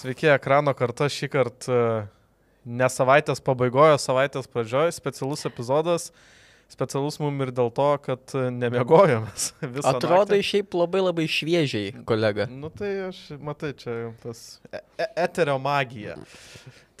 Sveiki, ekrano karta šį kartą ne savaitės pabaigoje, savaitės pradžioje, specialus epizodas. Specialus mum ir dėl to, kad nemiegojomės. Atrodo šiaip labai labai šviežiai, kolega. Nu tai aš, matai, čia tas e e eterio magija.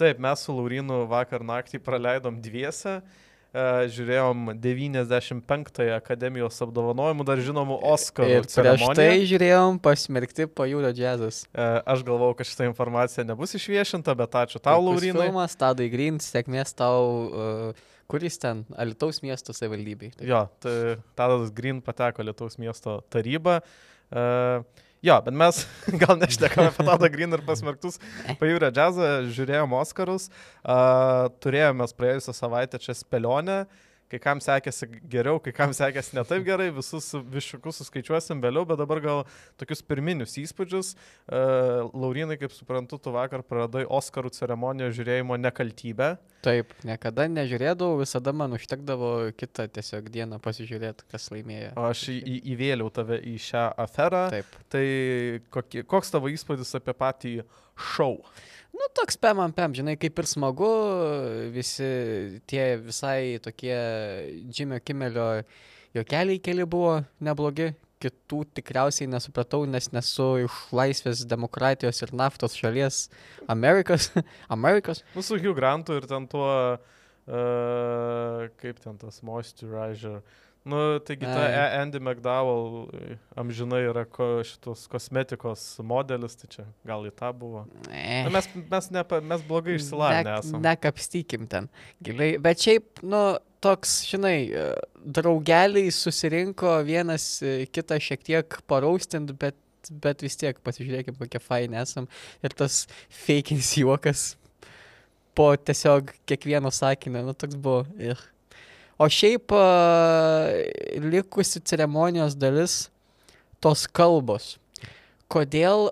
Taip, mes su Laurinu vakar naktį praleidom dviese. Uh, žiūrėjom 95-ąją akademijos apdovanojimų, dar žinomų Oscarų. Ir prieš tai žiūrėjom pasmerkti pajūrio džiazas. Uh, aš galvau, kad šitą informaciją nebus išviešinta, bet ačiū tau, Laurinai. Filmas, Tadai Green, sėkmės tau, kuris ten, Alitaus miesto savivaldybei. Jo, tai Tadas Green pateko Alitaus miesto tarybą. Uh, Jo, bet mes gal nešnekame apie Tadą Green ir pasmerktus pajūrę džiazą, žiūrėjom Oskarus, uh, turėjome praėjusią savaitę čia spėlionę, kai kam sekėsi geriau, kai kam sekėsi ne taip gerai, visus višukus suskaičiuosim vėliau, bet dabar gal tokius pirminius įspūdžius. Uh, Laurinai, kaip suprantu, tu vakar praradai Oskarų ceremonijos žiūrėjimo nekaltybę. Taip, niekada nežiūrėdavau, visada man užtekdavo kitą tiesiog dieną pasižiūrėti, kas laimėjo. O aš į, įvėliau tave į šią aferą. Taip. Tai kokie, koks tavo įspūdis apie patį šou? Nu, toks pemam pem, žinai, kaip ir smagu, visi tie visai tokie Džimio Kimelio jokeliai keli buvo neblogi, kitų tikriausiai nesupratau, nes nesu iš laisvės, demokratijos ir naftos šalies Amerikos. Amerikos. Mūsų Hugh Grantu ir ten tuo, uh, kaip ten tas moisturizer. Nu, taigi ta Ai. Andy McDowell amžinai yra ko, šitos kosmetikos modelis, tai čia gal į tą buvo. Ne. Nu, mes, mes, ne, mes blogai išsilavinę esame. Nekapstykim ten giliai, bet šiaip, nu, toks, žinai, draugeliai susirinko vienas kitą šiek tiek paraustinti, bet, bet vis tiek pasižiūrėkim, kokie faini esam. Ir tas fakinis juokas po tiesiog kiekvieno sakinio, nu, toks buvo. Ir... O šiaip likusi ceremonijos dalis tos kalbos. Kodėl,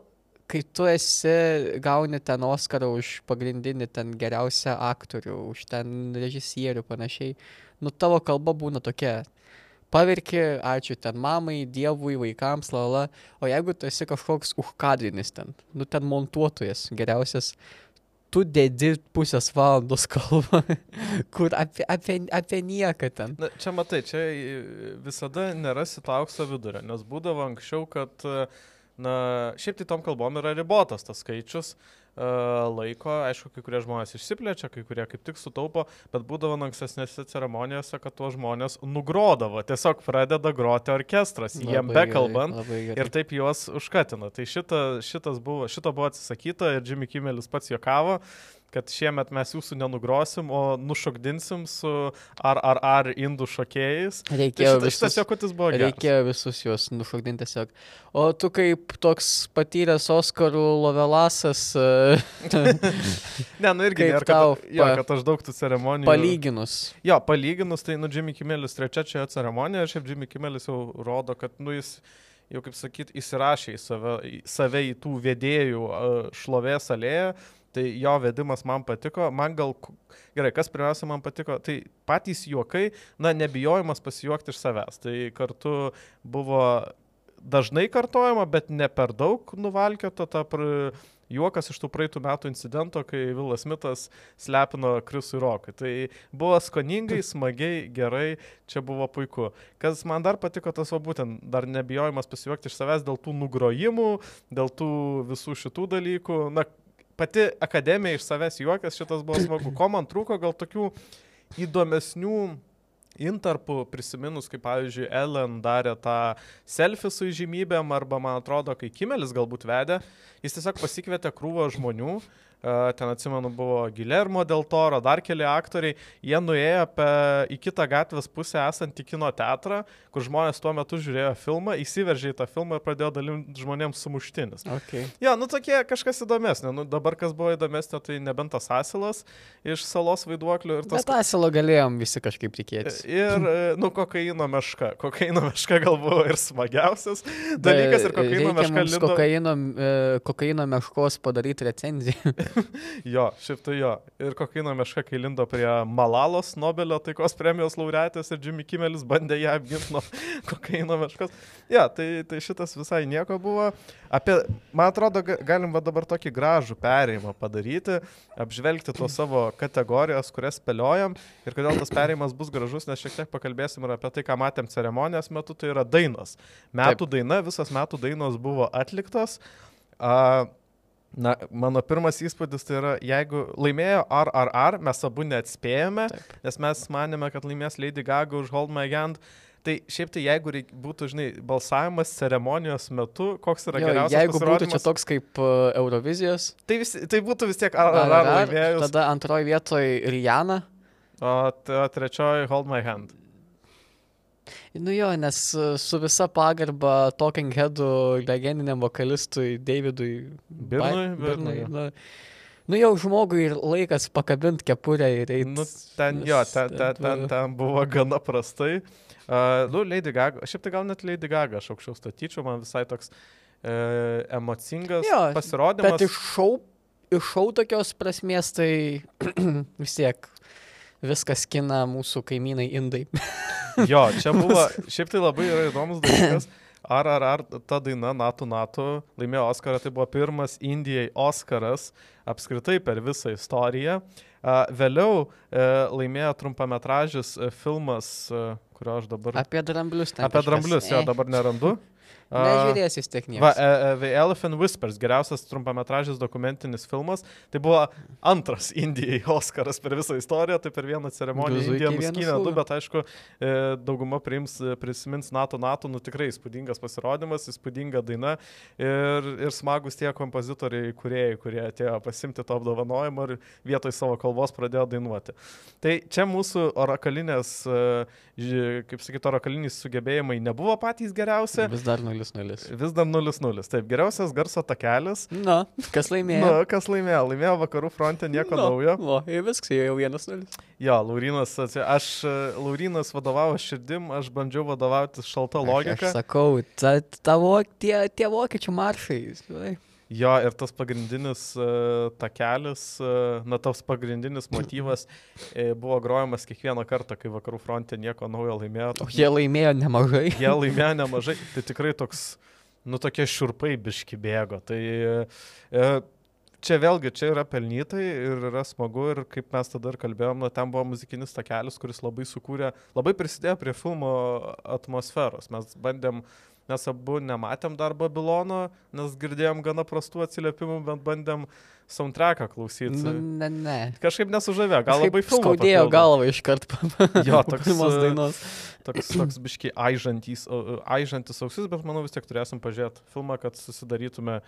kai tu esi, gauni ten Oscarą už pagrindinį ten geriausią aktorių, už ten režisierių panašiai, nu tavo kalba būna tokia. Pavirki, ačiū ten mamai, dievui, vaikams, lala. O jeigu tu esi kažkoks užkadrinis ten, nu ten montuotojas, geriausias, tu dedi pusės valandos kalbą, kur apie, apie, apie nieką ten. Na, čia matai, čia visada nerasi to aukso vidurio, nes būdavo anksčiau, kad, na, šiaip tai tom kalbom yra ribotas tas skaičius laiko, aišku, kai kurie žmonės išsiplečia, kai kurie kaip tik sutaupo, bet būdavo ankstesnėse ceremonijose, kad tuos žmonės nugrodavo, tiesiog pradeda groti orkestras, labai jiem bekalbant gerai, ir taip juos užkatina. Tai šita, šitas buvo, šito buvo atsisakyta ir Jimmy Kimmelis pats juokavo, kad šiemet mes jūsų nenugrosim, o nušokdinsim su RRR indų šokėjais. Reikėjo tai šitas jokutis buvo geras. Reikėjo visus juos nušokdinti tiesiog. O tu kaip toks patyręs Oskarų lovelasas. ne, nu irgi nėra, kad, tau, jo, pa, kad aš daug tų ceremonijų. Palyginus. Jo, palyginus, tai nu Jimmy Kimelis trečia čia ceremonija, ir šiaip Jimmy Kimelis jau rodo, kad nu jis jau kaip sakyt, įsirašė į save, į save į tų vedėjų šlovės alėją Tai jo vedimas man patiko. Man gal, gerai, kas pirmiausia man patiko, tai patys juokai, na, nebijojimas pasijuokti iš savęs. Tai kartu buvo dažnai kartojama, bet ne per daug nuvalkėta ta pr... juokas iš tų praeitų metų incidento, kai Vilas Smithas slepino Krisui Rokui. Tai buvo skoningai, smagiai, gerai, čia buvo puiku. Kas man dar patiko, tas o būtent dar nebijojimas pasijuokti iš savęs dėl tų nugrojimų, dėl tų visų šitų dalykų. Na, pati akademija iš savęs juokas, šitas buvo smagu. Ko man trūko, gal tokių įdomesnių intarpų prisiminus, kaip pavyzdžiui, Ellen darė tą selfie su įžymybėm, arba man atrodo, kai Kimelis galbūt vedė, jis tiesiog pasikvietė krūvą žmonių, ten atsimenu buvo Gilermo del Toro, dar keli aktoriai, jie nuėjo apie, į kitą gatvės pusę esantį kino teatrą, kur žmonės tuo metu žiūrėjo filmą, įsiveržė į tą filmą ir pradėjo dalinti žmonėms sumuštinis. Okay. Ja, nu tokie kažkas įdomesnė, nu dabar kas buvo įdomesnė, tai nebent tas asilas iš salos vaiduoklių ir tas... Bet asilo galėjom visi kažkaip tikėtis. ir, e, nu, kokaino meška. Kokaino meška gal buvo ir smagiausias dalykas ir kokaino meška lindo. Kokaino, e, kokaino meškos padaryti recenziją. Jo, šiaip tai jo. Ir kokaino meška, kai lindo prie Malalos Nobelio taikos premijos laureatės ir Jimmy Kimmelis bandė ją apginti nuo kokaino meškos. Ja, tai, tai šitas visai nieko buvo. Apie, man atrodo, ga- galim va dabar tokį gražų perėjimą padaryti, apžvelgti tos savo kategorijos, kurias spėliojam ir kodėl tas perėjimas bus gražus, nes šiek tiek pakalbėsim ir apie tai, ką matėm ceremonijos metu, tai yra dainos. Metų Taip. daina, visas metų dainos buvo atliktos. A, Na, mano pirmas įspūdis tai yra, jeigu laimėjo RRR, mes abu neatspėjome, Taip. nes mes manėme, kad laimės Lady Gaga už Hold My Hand. Tai šiaip tai jeigu reik, būtų, žinai, balsavimas ceremonijos metu, koks yra Jo, geriausias jeigu būtų čia toks kaip e, Eurovizijos, tai, vis, tai būtų vis tiek RRR laimėjus, tada antroji vietoje Rihanna. o o trečioji Hold My Hand. Nu jo, nes e, su visa pagarba Talking Headų legendiniam vokalistui Davidui Birnui, Ba- Birnui, jo. Nu, nu jau žmogui ir laikas pakabinti kepurę ir eiti. Nu, ten jo, ten, ten, ten, ten buvo gana prastai. Uh, nu, Lady Gaga, šiaip tai gal net Lady Gaga, aš aukščiau statyčiau, man visai toks uh, emocingas Jo, pasirodymas. Bet iš šau, iš šau tokios prasmės tai vis tiek viskas kina mūsų kaimynai indai. Jo, čia buvo, šiaip tai labai yra įdomus dalykas. Ar, ar, ar ta daina NATO NATO laimėjo Oscarą, tai buvo pirmas Indijai Oscaras apskritai per visą istoriją. Vėliau e, laimėjo trumpametražis e, filmas, e, kurio aš dabar... Apie dramblius. Apie kažkas. dramblius, jo, Eh, dabar nerandu. A, Nežiūrės vis tiek Va, niekas. e, e, The Elephant Whispers, geriausias trumpametražis dokumentinis filmas. Tai buvo antras Indijai Oscaras per visą istoriją, tai per vieną ceremoniją Indija nuskynė du, bet aišku, e, dauguma priims, prisimins NATO NATO, nu tikrai įspūdingas pasirodymas, įspūdinga daina ir, ir smagus tie kompozitoriai, kuriejai, kurie atėjo pasimti to apdovanojimo ir vietoj savo kalbos pradėjo dainuoti. Tai čia mūsų orakalinės, kaip sakyti, orakaliniai sugebėjimai nebuvo patys geriausi. Vis dar 0-0. Vis dar 0-0. Taip, geriausias garso takelis. Na, kas laimėjo? Na, kas laimėjo? Laimėjo vakarų fronte nieko Na, naujo. O, ir viskas, jau 1-0. Jo, Laurinas, aš, e, Laurinas vadovavo širdim, aš bandžiau vadovauti šalta Aš logika. sakau, ta, tavo, tie, tie vokiečių maršai. žinai. Jo, ir tas pagrindinis uh, takelis, uh, na, tas pagrindinis motyvas uh, buvo grojamas kiekvieną kartą, kai vakarų fronte nieko naujo laimėjo. O jie laimėjo nemažai. Jie laimėjo nemažai, tai tikrai toks, nu, tokie širpai biški bėgo. Tai e, čia vėlgi, čia yra pelnytai ir yra smagu ir kaip mes tada ir kalbėjom, na, ten buvo muzikinis takelis, kuris labai sukūrė, labai prisidėjo prie filmo atmosferos. Mes bandėm, mes abu nematėm dar Babilono, nes girdėjom gana prastų atsiliepimų, bet bandėm soundtracką klausyti. Ne, ne. Kažkaip nesužavėjo, gal labai filmą. Skaudėjo galvą iš karto. Jo, toks, pirmos e, dainos. toks, toks biški aižantis, o- aižantis ausis, bet manau vis tiek turėsim pažiūrėti filmą, kad susidarytume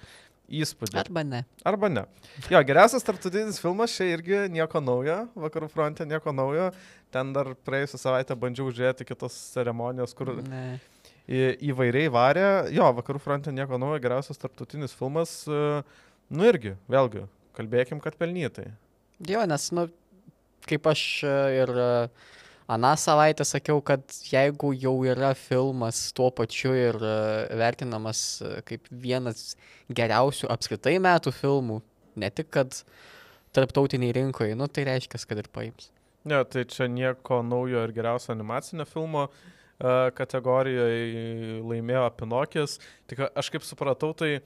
įspūdį. Arba ne. Arba ne. Jo, geriausias tarptautinis filmas čia irgi nieko naujo, vakarų fronte nieko naujo. Ten dar praėjusią savaitę bandžiau žiūrėti kitas ceremonijos, kur ne. Įvairiai varė. Jo, vakarų fronte nieko naujo, geriausias tarptautinis filmas. e, Nu irgi, vėlgi, kalbėkim, kad pelnytai. Jo, nes, nu, kaip aš e, ir e, aną savaitę sakiau, kad jeigu jau yra filmas tuo pačiu ir vertinamas kaip vienas geriausių apskritai metų filmų, ne tik kad tarptautiniai rinkoje, nu, tai reiškia, kad ir paims. Ne, tai čia nieko naujo ir geriausio animacinio filmo uh, kategorijoje laimėjo Pinokis. Tik aš kaip supratau, tai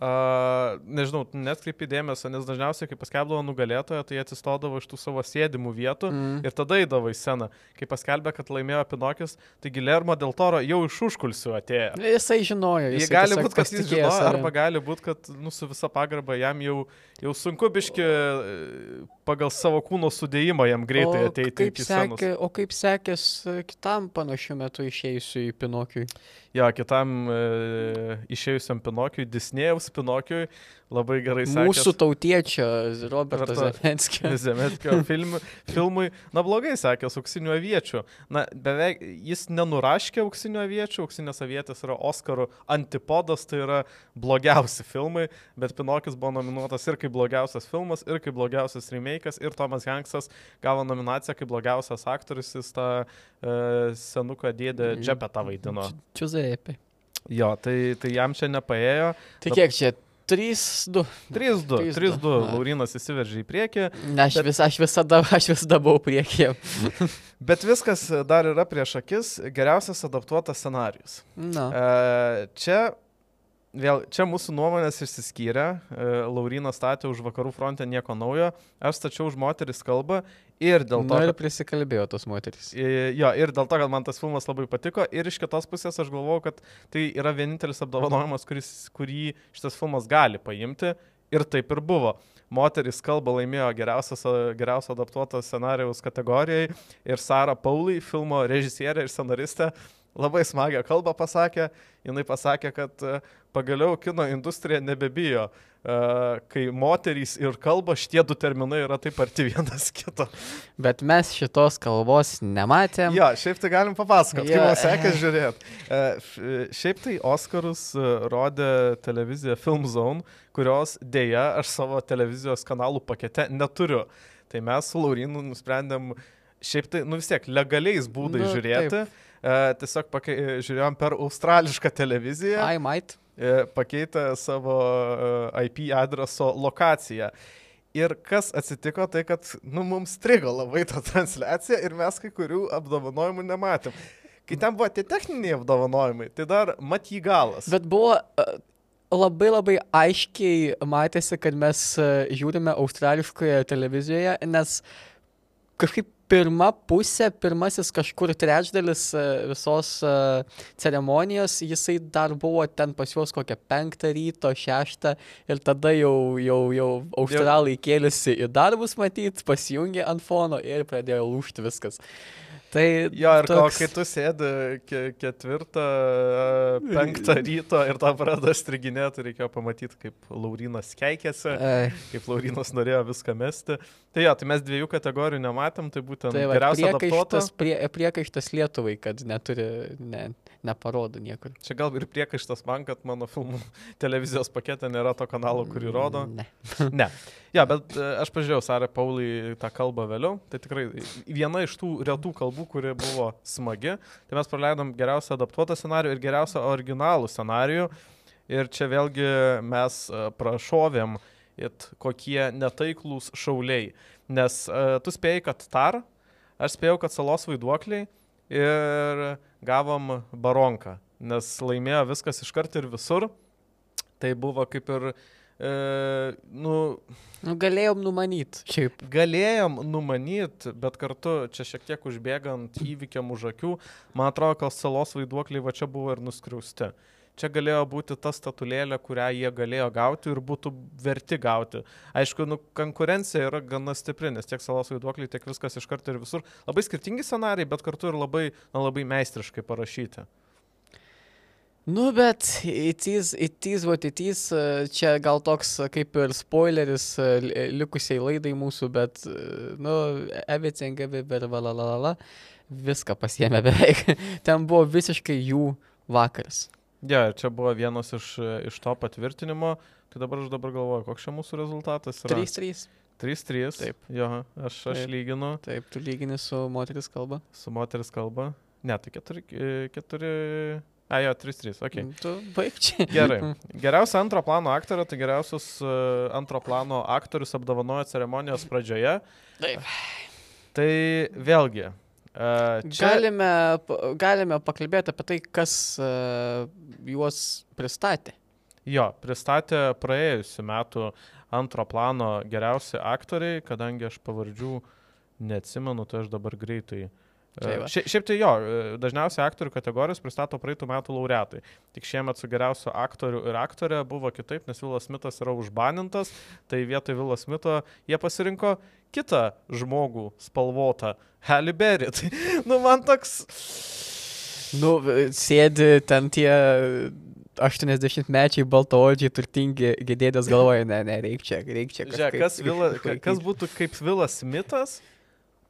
Uh, nežinau, net kaip įdėmėsio, nes dažniausiai, kai paskelbdavo nugalėtoją, tai atsistodavo iš tų savo sėdimų vietų Mm. ir tada įdavo į sceną. Kai paskelbė, kad laimėjo Pinokis, tai Gilermo dėl toro jau iš užkulsių atėjo. Jisai žinojo, Jis jisai gali tiesiog būti, kad jis pasitikėjo žino, savim. arba gali būti, kad nu, su visa pagarba jam jau, jau sunku biški e, pagal savo kūno sudėjimą jam greitai O ateiti iki scenos. sekė, o kaip sekės e, kitam panašiu metu išėjusiu į Pinokiui? Jo, kitam e, išėjusiam Pinokiui, Disnėjaus Pinokiui, labai gerai sekėsi. Mūsų tautiečio Roberto Zelenskio. Zemetkio film, filmui, na blogai sekės auksinių aviečių. Na, beveik jis nenuraškė auksinių aviečių, auksinės avietės yra Oscarų antipodas, tai yra blogiausi filmai, bet Pinokis buvo nominuotas ir kaip blogiausias filmas, ir kaip blogiausias remake. remake'as ir Tomas Hanksas gavo nominaciją kaip blogiausias aktorius, jis tą uh, senuką dėdę Džepetą vaidino. Čiuzėpė. Jo, tai, tai jam čia nepaėjo. Tai kiek čia? 3-2. 3-2, 3-2. 3-2, Na. Laurinas įsiveržė į priekį, Ne, aš, vis, aš, visada, aš visada buvau priekyje. bet viskas dar yra prieš akis, geriausias adaptuotas scenarius. Na. E, čia, vėl, čia mūsų nuomonės išsiskyrė. E, Laurinas statė už vakarų fronte nieko naujo, aš stačiau už moteris kalbą ir dėl to, Nu ir prisikalbėjo tos moteris. e, jo, ir dėl to, kad man tas filmas labai patiko. Ir iš kitos pusės aš galvojau, kad tai yra vienintelis apdovanojimas, kuris, kurį šitas filmas gali paimti. Ir taip ir buvo. Moteris kalba laimėjo geriausio adaptuoto scenarijaus kategorijai ir Sara Paulai, filmo režisierė ir scenaristė, labai smagią kalbą pasakė. Jis pasakė, kad e, pagaliau kino industrija nebebijo, e, kai moterys ir kalba šitie du terminai yra taip arti vienas kito. Bet mes šitos kalbos nematėm. Jo, šiaip tai galim papasakoti, kaip man sekės žiūrėti. Šiaip tai Oscarus e, rodė televizija Film Zone, kurios dėja aš savo televizijos kanalų pakete neturiu. Tai mes su Laurinu nusprendėm šiaip tai, nu vis tiek, legaliais būdais Nu, žiūrėti. E, Tiesiog pakei, žiūrėjom per australišką televiziją, I might. e, pakeitę savo e, IP adreso lokaciją. Ir kas atsitiko, tai kad nu, mums strigo labai ta transliacija ir mes kai kurių apdovanojimų nematėm. Kai ten buvo tie techniniai apdovanojimai, tai dar mat jį galas. Bet buvo e, labai labai aiškiai matėsi, kad mes e, žiūrime australiškoje televizijoje, nes kažkaip pirma pusė, pirmasis kažkur trečdalis e, visos e, ceremonijos, jisai dar buvo ten pas juos kokią penktą ryto, šeštą ir tada jau, jau, jau australai kėlėsi į darbus matyti, pasijungė ant fono ir pradėjo lūšti viskas. Tai Jo, ir toks... kai tu sėdi ke ketvirtą, penktą ryto ir tą pradeda striginėti, reikėjo pamatyti, kaip Laurinas keikėsi, Ai. kaip Laurinas norėjo viską mesti. Tai jo, tai mes dviejų kategorijų nematėm, tai būtent Tai va, geriausia adaptuota. priekaištas, prie, priekaištas Lietuvai, kad neturi, ne, neparodo niekur. Čia gal ir priekaištas man, kad mano filmų televizijos pakete nėra to kanalo, kurį rodo. Ne. Ne. Ja, bet e, aš pažiūrėjau Sarą Paulį tą kalbą vėliau. Tai tikrai viena iš tų retų kalbų, kuri buvo smagi. Tai mes praleidom geriausią adaptuotą scenarių ir geriausią originalų scenarių. Ir čia vėlgi mes e, prašovėm, it kokie netaiklus šauliai. Nes uh, tu spėjai, kad tar, aš spėjau, kad salos vaiduokliai ir gavom baronką. Nes laimėjo viskas iškart ir visur. Tai buvo kaip ir, e, nu, Nu, galėjom numanyti. Šiaip. galėjom numanyti, bet kartu čia šiek tiek užbėgant įvykiam už akių, man atrodo, kad salos vaiduokliai va čia buvo ir nuskriausti. Čia galėjo būti ta statulėlė, kurią jie galėjo gauti ir būtų verti gauti. Aišku, nu, konkurencija yra gana stipri, nes tiek salos vaiduokliai, tiek viskas iš karto ir visur. Labai skirtingi scenarijai, bet kartu ir labai, na, labai meistriškai parašyti. Nu, bet what it is. e, Čia gal toks kaip ir spoileris e, li- likusiai laidai mūsų, bet, e, nu, everything, everywhere, valalala, viską pasiemė beveik. Ten buvo visiškai jų vakaras. Ja, ir čia buvo vienas iš, iš to patvirtinimo. Tai dabar aš dabar galvoju, koks čia mūsų rezultatas yra. 3-3. 3-3. Taip. Jo, aš, aš Taip. lyginu Taip, tu lygini su moteris kalba. su moteris kalba. Ne, tai 4. 4... A, jo, 3-3. Okay. Mm, Tu baig čia. Gerai. Geriausia antro plano aktorė, tai geriausius uh, antro plano aktorius apdovanojo ceremonijos pradžioje. Taip. Tai vėlgi. Uh, čia... Galime, galime pakalbėti apie tai, kas uh, juos pristatė. Jo, pristatė praėjusiu metu antro plano geriausi aktoriai, kadangi aš pavardžių neatsimenu, tai aš dabar greitai. Tai va. Šia, šiaip tai jo, dažniausiai aktorių kategorijos pristato praeitų metų laureatai. Tik šiemet su geriausiu aktoriu ir aktorė buvo kitaip, nes Vilas Smithas yra užbanintas, tai vietoj Vilo Smito jie pasirinko kitą žmogų spalvotą, Halle Berry. Tai, nu, man toks... Nu, sėdi ten tie 80-mečiai baltaodžiai turtingi gėdėdės galvoja, ne, ne, reikia čia, reikia čia. Žiūrėk, kas, Vila, kas būtų kaip Vilas Smithas?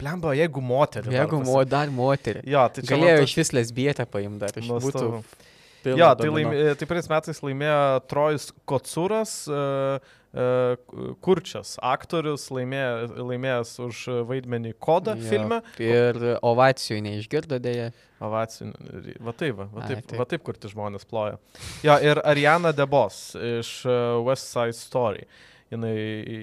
Plemba, jeigu moteris. Jeigu mo, dar moterį. Jo, tai čia Galėjo iš vis lesbietę paimti dar. Būtų... Jo, tai, laimė, tai praeitais metais laimėjo Trojus Kocuras, uh, uh, Kurčias, aktorius, laimėjo, laimėjęs už vaidmenį Koda Jo, filme. Ir ovacijų neišgirdo dėja. Ovacijų. Va taip, va, va Ai, taip, taip. va taip, kur tie žmonės ploja. Jo, ir Ariana Debos iš uh, West Side Story. Jinai,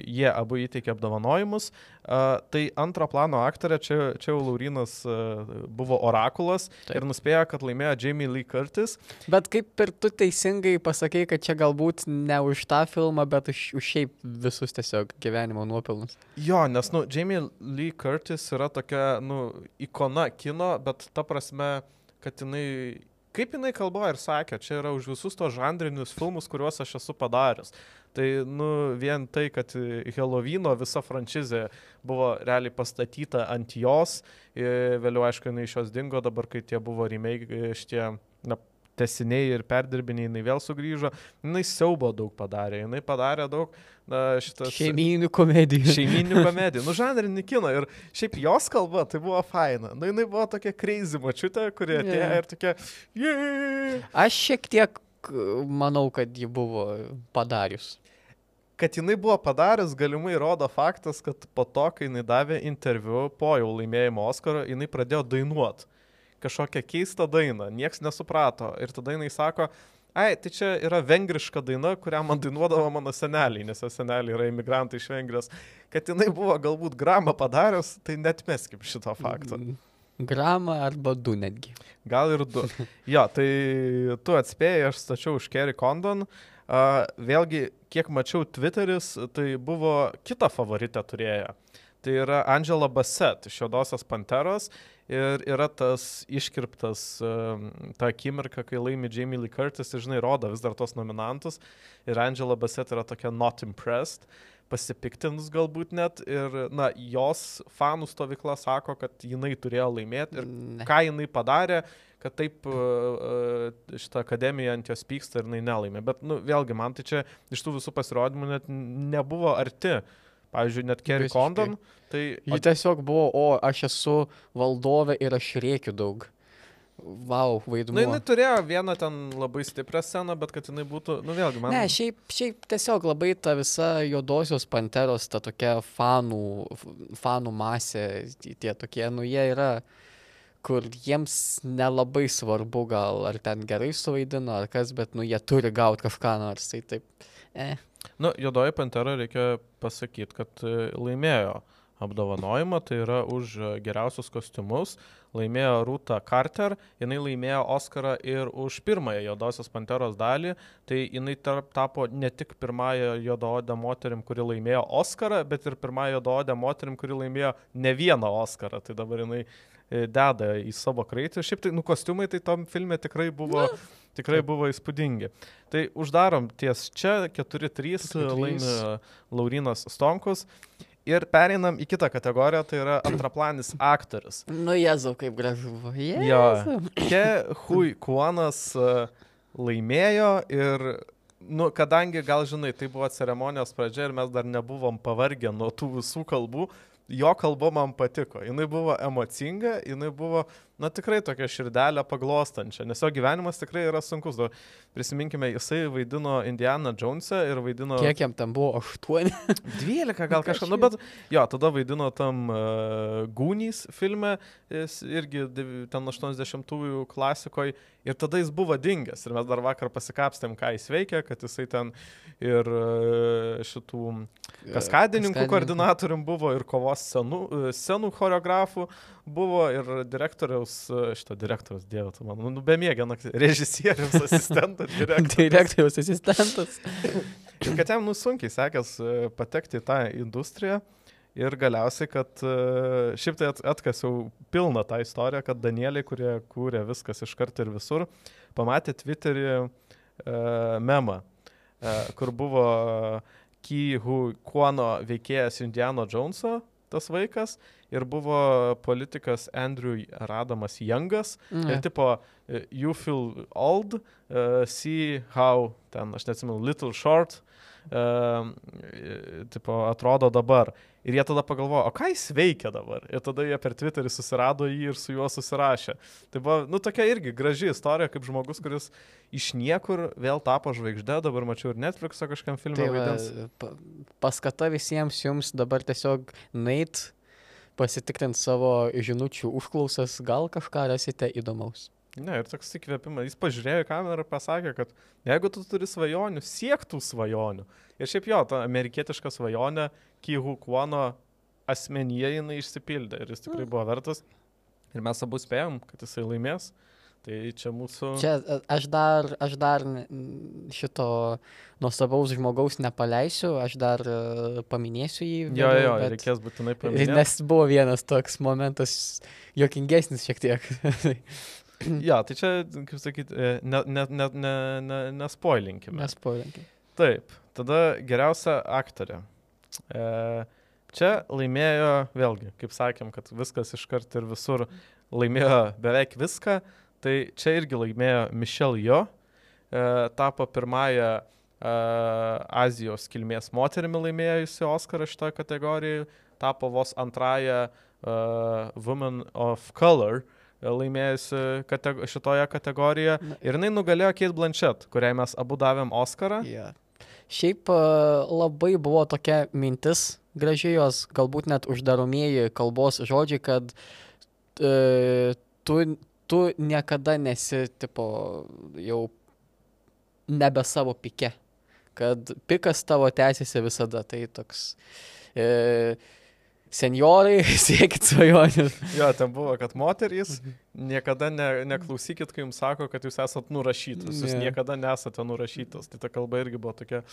jie abu įteikė apdovanojimus. Uh, tai antro plano aktorė, čia, čia jau Laurinas uh, buvo orakulas Taip. ir nuspėjo, kad laimėjo Jamie Lee Curtis. Bet kaip ir tu teisingai pasakei, kad čia galbūt ne už tą filmą, bet už, už šiaip visus tiesiog gyvenimo nuopelnus. Jo, nes, nu, Jamie Lee Curtis yra tokia, nu, ikona kino, bet ta prasme, kad jinai, kaip jinai kalba ir sakė, čia yra už visus tos žanrinius filmus, kuriuos aš esu padaręs. Tai, nu, vien tai, kad Helovino visa franšizė buvo realiai pastatyta ant jos, vėliau, aišku, jinai iš jos dingo, dabar, kai tie buvo remake, šitie, na, tesiniai ir perdirbiniai, jinai vėl sugrįžo, jinai siaubo daug padarė, jinai padarė daug, na, šitas... Šeimyninių komedijų. Šeiminių komedijų, nu žanrinį kiną ir šiaip jos kalba tai buvo faina. Nu jinai buvo tokia crazy mačiutė, kurie atėjo Jo. ir tokia, yeah! Aš šiek tiek manau, kad ji buvo padarius. Kad jinai buvo padaręs, galimai rodo faktas, kad po to, kai jinai davė interviu po jau laimėjimo Oskaro, jinai pradėjo dainuoti. Kažkokią keistą dainą, nieks nesuprato. Ir tada jinai sako, ai, tai čia yra vengriška daina, kurią man dainuodavo mano seneliai, nes jo seneliai yra imigrantai iš Vengrijos. Kad jinai buvo galbūt gramą padaręs, tai net meskim šito fakto. Mm, Gramą arba du netgi. Gal ir du. Jo, tai tu atspėjai, aš stačiau už Kerry Condon. Uh, vėlgi, kiek mačiau Twitteris, tai buvo kita favoritė turėję. Tai yra Angela Bassett iš Jodosios Panteros ir yra tas iškirptas ta akimirka, kai laimi Jamie Lee Curtis ir žinai, rodo vis dar tos nominantus ir Angela Bassett yra tokia not impressed, pasipiktinus galbūt net ir, na, jos fanų stovykla sako, kad jinai turėjo laimėti ir Ne. ką jinai padarė, kad taip uh, uh, šitą akademiją ant jos pyksta ir jinai nelaimė. Bet, nu, vėlgi, man tai čia iš tų visų pasirodymų net nebuvo arti. Pavyzdžiui, net Kerry. Condon, tai... Ji tiesiog buvo, o aš esu valdovė ir aš rėkiu daug. Vau, Na, vaidmuo. jinai turėjo vieną ten labai stiprią sceną, bet kad jinai būtų, nu, vėlgi, man... Ne, šiaip, šiaip tiesiog labai ta visa juodosios panteros, ta tokia fanų, fanų masė, tie tokie, nu jie yra, kur jiems nelabai svarbu gal, ar ten gerai suvaidino, ar kas, bet nu jie turi gauti kažką nors, tai taip. E, Nu, Jodoji Pantera reikia pasakyti, kad e, laimėjo apdovanojimą, tai yra už e, geriausius kostiumus, laimėjo Rūta Carter, jinai laimėjo Oscarą ir už pirmąją Jodosios Panteros dalį, tai jinai tarp, tapo ne tik pirmąją Jododę moterim, kuri laimėjo Oscarą, bet ir pirmąją Jododę moterim, kuri laimėjo ne vieną Oscarą, tai dabar jinai e, deda į savo kraitį. Šiaip tai, nu, kostiumai tai tam filme tikrai buvo, tikrai buvo įspūdingi. Tai uždarom ties čia 4-3 4-3. laimi Laurinas Stonkus. Ir pereinam į kitą kategoriją, tai yra antraplanis aktorius. nu jezu, kaip gražu. buvo. Jo. Ke Hui Kuonas e, laimėjo ir, nu, kadangi, gal žinai, tai buvo ceremonijos pradžia ir mes dar nebuvom pavargę nuo tų visų kalbų, jo kalba man patiko. Jis buvo emocinga, jinai buvo, na, tikrai tokia širdelė paglostančia, nes jo gyvenimas tikrai yra sunkus. Du, prisiminkime, jisai vaidino Indiana Jones'e ir vaidino... Kiek jam ten buvo? Aštuoni. 12 gal kažką, nu bet jo, tada vaidino tam uh, Gūnys filme, jis irgi ten 80-ųjų klasikoje ir tada jis buvo dingęs ir mes dar vakar pasikapstėm, ką jis veikia, kad jisai ten ir uh, šitų kaskadininkų koordinatorium buvo ir kovos scenų, e, scenų choreografų buvo ir direktoriaus, e, šito direktoriaus, dieve, tu man, nu, bemėgė naktį, režisieriaus asistento direktorius. Direktoriaus asistentas. Ir kad jam nusunkiai sekės e, patekti į tą industriją. Ir galiausiai, kad e, šiaip tai at- atkasiau pilną tą istoriją, kad Danieliai, kurie kūrė viskas iš karto ir visur, pamatė Twitterį uh, memą, uh, kur buvo Ki Hu Kuono veikėjas Indiano Joneso, tas vaikas, ir buvo politikas Andrew Radamas Youngas. Mm, Ir tipo, e, you feel old, uh, see how, ten, aš neatsimenu, little short, uh, tipo, atrodo dabar. Ir jie tada pagalvojo, o ką jis veikia dabar? Ir tada jie per Twitterį susirado jį ir su juo susirašė. Tai buvo, nu, tokia irgi graži istorija, kaip žmogus, kuris iš niekur vėl tapo žvaigždė, dabar mačiau ir Netflix'o kažkam filmui Tai va, paskata visiems jums dabar tiesiog nait, pasitikrinti savo žinučių užklausas, gal kažką rasite įdomaus. Ne, ir toks įkvėpimas. Jis pažiūrėjo į kamerą ir pasakė, kad jeigu tu turi svajonių, siektų svajonių. Ir šiaip jo, ta amerikietiška svajonė, Kihu Kuono asmenyje jinai išsipildė ir jis tikrai buvo vertas. Ir mes abu spėjom, kad jisai laimės. Tai čia mūsų... Čia a- aš dar, aš dar šito nuostabaus žmogaus nepaleisiu, aš dar e, paminėsiu jį. Jo, vėliau, jo, bet- reikės būtinai paminėti. Nes buvo vienas toks momentas, jokingesnis šiek tiek. Ja, tai čia, kaip sakyti, nespoilinkime. Ne, ne, ne, ne nespoilinkime. Nespoilinkime. Taip, tada geriausia aktorė. E, čia laimėjo, vėlgi, kaip sakėm, kad viskas iškart ir visur laimėjo beveik viską, tai čia irgi laimėjo Michelle Jo, e, tapo pirmąją e, Azijos kilmės moterimi laimėjusi Oscarą šitoje kategorijoje, tapo vos antrąją e, Woman of Color laimėjusi kateg šitoje kategorijoje. Na, Ir jinai nugalėjo Kate Blanchett, kuriai mes abu davėm Oscarą. Ja. Šiaip labai buvo tokia mintis graži jos, galbūt net uždaromieji kalbos žodžiai, kad e, tu, tu niekada nesi, tipo, jau nebe savo pike. Kad pikas tavo tęsiasi visada. Tai toks... E, senjorai, siekit svajonių. Jo, ten buvo, kad moterys niekada ne, neklausykit, kai jums sako, kad jūs esat nurašytas. Jūs Ne. niekada nesate nurašytas. Tai ta kalba irgi buvo tokia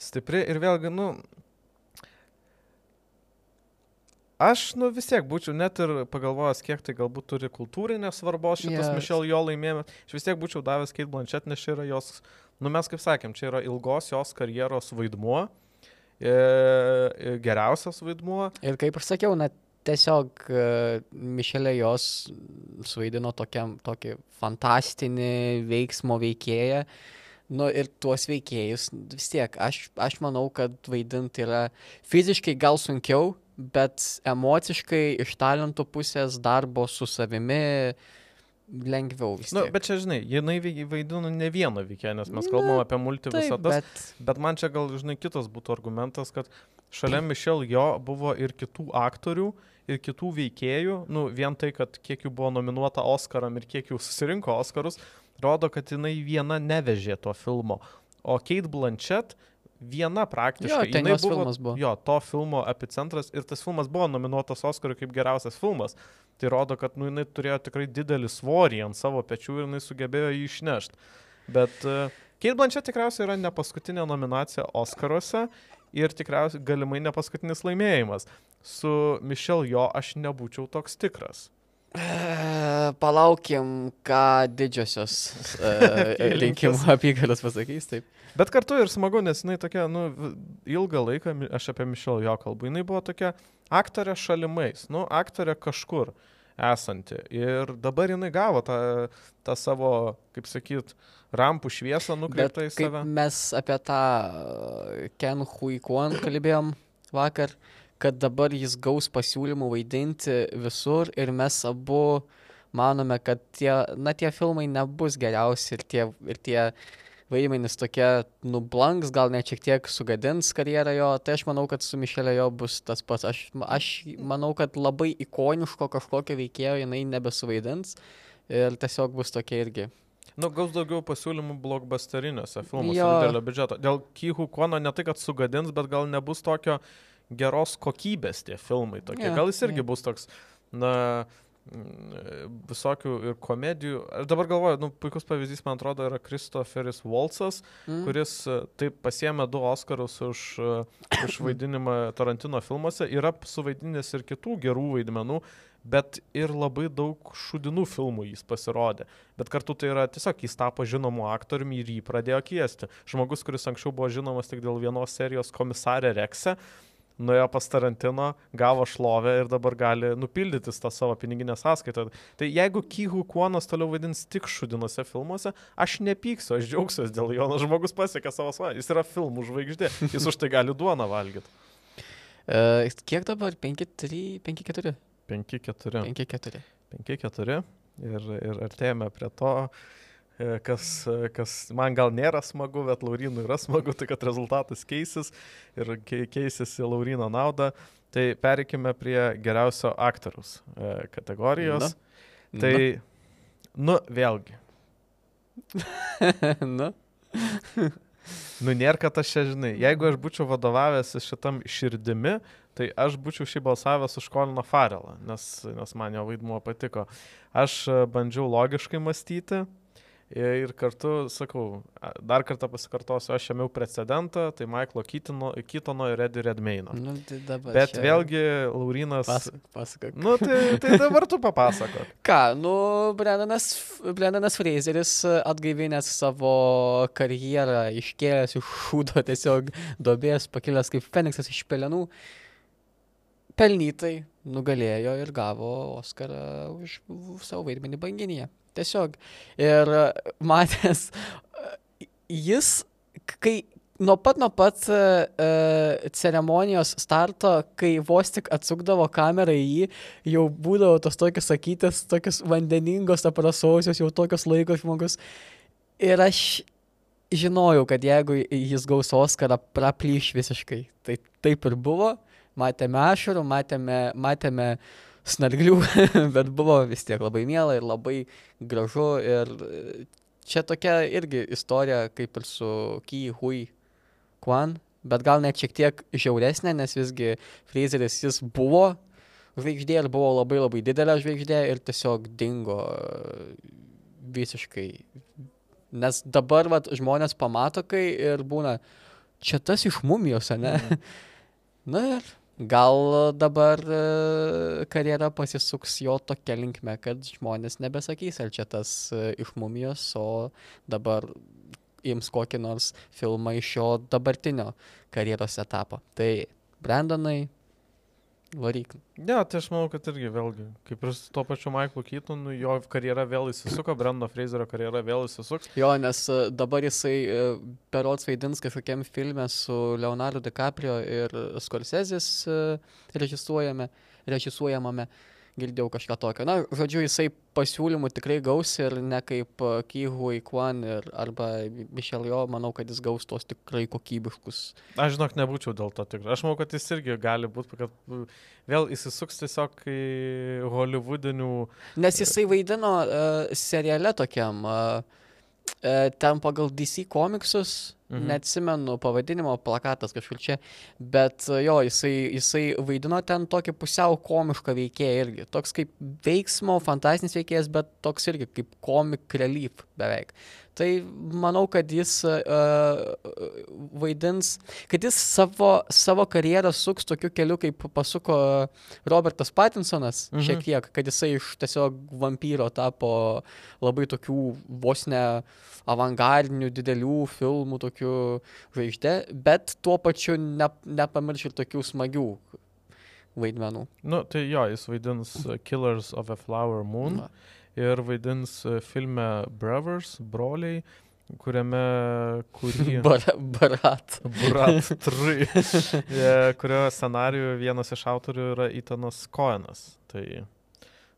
stipri. Ir vėlgi, nu... Aš, nu vis tiek būčiau net ir pagalvojęs, kiek tai galbūt turi kultūrinės svarbos šitas Yes. Mišel jo laimėjimas. Aš vis tiek būčiau davęs Kate Blanchett, nes čia yra jos, nu mes kaip sakėm, čia yra ilgos jos karjeros vaidmuo. E, e, geriausias vaidmuo. Ir kaip ir sakiau, na, tiesiog e, Mišelė jos suvaidino tokiam, tokį fantastinį veiksmo veikėją. Nu ir tuos veikėjus vis tiek, aš, aš manau, kad vaidinti yra fiziškai gal sunkiau, bet emociškai iš talentų pusės darbo su savimi lengviau vis nu, tiek. bet čia, žinai, jinai vaidino ne vieną veikėją, nes mes Na, kalbam apie multi visatas. Bet... bet man čia gal, žinai, kitas būtų argumentas, kad šalia Mišel jo buvo ir kitų aktorių, ir kitų veikėjų. Nu, vien tai, kad kiek jų buvo nominuota Oscaram ir kiek jų susirinko Oscarus, rodo, kad jinai viena nevežė to filmo. O Kate Blanchett viena praktiškai. Jo, ten jos filmas buvo. Jo, to filmo epicentras ir tas filmas buvo nominuotas Oscarui kaip geriausias filmas. Tai rodo, kad nu, jinai turėjo tikrai didelį svorį ant savo pečių ir jinai sugebėjo jį išnešti. Bet uh, Kate Blanchett tikriausiai yra ne paskutinė nominacija Oscaruose ir tikriausiai galimai ne paskutinis laimėjimas. Su Michelle jo aš nebūčiau toks tikras. Palaukim, ką didžiosios e, rinkimų apygardos pasakys. Taip. Bet kartu ir smagu, nes jinai tokia, nu, ilgą laiką, aš apie Michelle jo kalbu, jinai buvo tokia aktorė šalimais, nu, aktorė kažkur esanti. Ir dabar jinai gavo tą, tą savo, kaip sakyt, rampų šviesą nukreiptą į save. mes apie tą Ken Hui Kwon kalbėjom vakar, kad dabar jis gaus pasiūlymų vaidinti visur ir mes abu manome, kad tie, na, tie filmai nebus geriausi ir tie, ir tie vaidmenys tokie nublanks, gal net šiek tiek sugadins karjerą jo, tai aš manau, kad su Mišelė jo bus tas pats. Aš, aš manau, kad labai ikoniško kažkokio veikėjo jinai nebesuvaidins ir tiesiog bus tokia irgi. Nu, gaus daugiau pasiūlymų blokbusteriniuose filmuose didelio biudžeto. Dėl Kyhų Kono ne tai, kad sugadins, bet gal nebus tokio geros kokybės tie filmai. Tokie. Jo, Gal jis irgi jo. bus toks, na, mm, visokių ir komedijų. Aš dabar galvoju, nu, puikus pavyzdys, man atrodo, yra Kristoferis Waltzas, Mm. kuris e, taip pasiemė du Oscarus už, e, už vaidinimą Tarantino filmuose, yra suvaidinęs ir kitų gerų vaidmenų, bet ir labai daug šudinų filmų jis pasirodė. Bet kartu tai yra tiesiog jis tapo žinomu aktoriumi ir jį pradėjo kviesti. Žmogus, kuris anksčiau buvo žinomas tik dėl vienos serijos komisarė Rekse, nuėjo pas Tarantino, gavo šlovę ir dabar gali nupildyti tą savo piniginę sąskaitą. Tai jeigu Kyhu Kuonas toliau vadins tik šudinuose filmuose, aš nepyksiu, aš džiaugsiuosi dėl jo, nors žmogus pasiekė savo svajonę, jis yra filmų žvaigždė, jis už tai gali duoną valgyti. Uh, kiek dabar? 5-3, 5-4? 5-4. 5-4. 5-4 ir, ir artėjame prie to, e, kas, e, kas man gal nėra smagu, bet Laurinui yra smagu, tai kad rezultatas keisis ir keisis į Laurino naudą. Tai pereikime prie geriausio aktoriaus e, kategorijos. Na. Tai, Na. nu, vėlgi. Na. Nu, nėra, kad aš čia žinai. Jeigu aš būčiau vadovavęs šitam širdimi, tai aš būčiau šį balsavęs už Koliną Farelą, nes, nes man jo vaidmuo patiko. Aš e, bandžiau logiškai mąstyti Ir kartu, sakau, dar kartą pasikartosiu, aš ėmiau precedentą, tai Michaelo Keatono ir Eddie Redmayno. Nu, tai Bet čia... vėlgi Laurinas... Pas, pasakok. Nu, tai, tai dabar tu papasakok. Ką, nu, Brendanas, Brendanas Fraseris atgaivinęs savo karjerą, iškėlęs iš šūdo tiesiog dobės, pakilęs kaip Feniksas iš pelenų, pelnytai nugalėjo ir gavo Oscarą už savo vaidmenį banginėje. Tiesiog. Ir e, matęs, e, jis, kai nuo pat nuo pat uh, ceremonijos starto, kai vos tik atsukdavo kamerą į jį, jau būdavo tos tokios sakytės, tokios vandeningos, aprasausios, jau tokios laikos žmogus. Ir aš žinojau, kad jeigu jis gaus Oscarą, praplyš visiškai. Tai taip ir buvo. Matėme ašarų, matėme, matėme uh, snarglių, bet buvo vis tiek labai miela ir labai gražu. Ir čia tokia irgi istorija kaip ir su Ky Hui Kwan, bet gal net šiek tiek žiauresnė, nes visgi Fraseris jis buvo žvaigždė ir buvo labai labai didelė žvaigždė ir tiesiog dingo visiškai. Nes dabar vat, žmonės pamato, kai ir būna, čia tas iš mumijos, ne? Mm. Na ir Gal dabar e, karjera pasisuks jo tokia linkme, kad žmonės nebesakys, ar čia tas e, iš mumijos, o dabar ims kokį nors filmą iš jo dabartinio karjeros etapo. Tai Brandonai, varyk. Ne, tai aš manau, kad irgi vėlgi, kaip ir su to pačiu Michaelu Keatonu, jo karjera vėl įsisuko, Brando Fraserio karjera vėl įsisuks. Jo, nes e, dabar jisai perots vaidins kažkokiam filmė su Leonardo DiCaprio ir Scorsese'is e, režisuojame, režisuojamame. Girdėjau kažką tokio. Na, žodžiu, jisai pasiūlymų tikrai gaus ir ne kaip e, Kyhui Kwan ir, arba Michel Jo, manau, kad jis gaus tos tikrai kokybiškus. Aš žinok, nebūčiau dėl to tikras. Aš manau, kad jis irgi gali būti, kad vėl įsisuks tiesiog į holivudinių. Nes jisai vaidino uh, seriale tokiam. Uh, ten pagal DC komiksus, mhm. neatsimenu pavadinimo, plakatas kažkur čia, bet jo, jisai, jisai vaidino ten tokį pusiau komišką veikėją irgi. Toks kaip veiksmo, fantastinis veikėjas, bet toks irgi kaip komik relief beveik. Tai manau, kad jis uh, vaidins, kad jis savo, savo karjerą suks tokiu keliu, kaip pasuko Robertas Pattinsonas mhm. šiek tiek, kad jisai iš tiesiog vampyro tapo labai tokių vos ne avangardinių didelių filmų, tokių žvaigždė, bet tuo pačiu ne, nepamirš ir tokių smagių vaidmenų. Nu, tai jo, jis vaidins Killers of a Flower Moon. Na ir vaidins e, filme Brothers, broliai, kuriame kurį... Bar, barat. Barat 3, e, kurio scenarijų vienas iš autorių yra Itanas Koenas. Tai,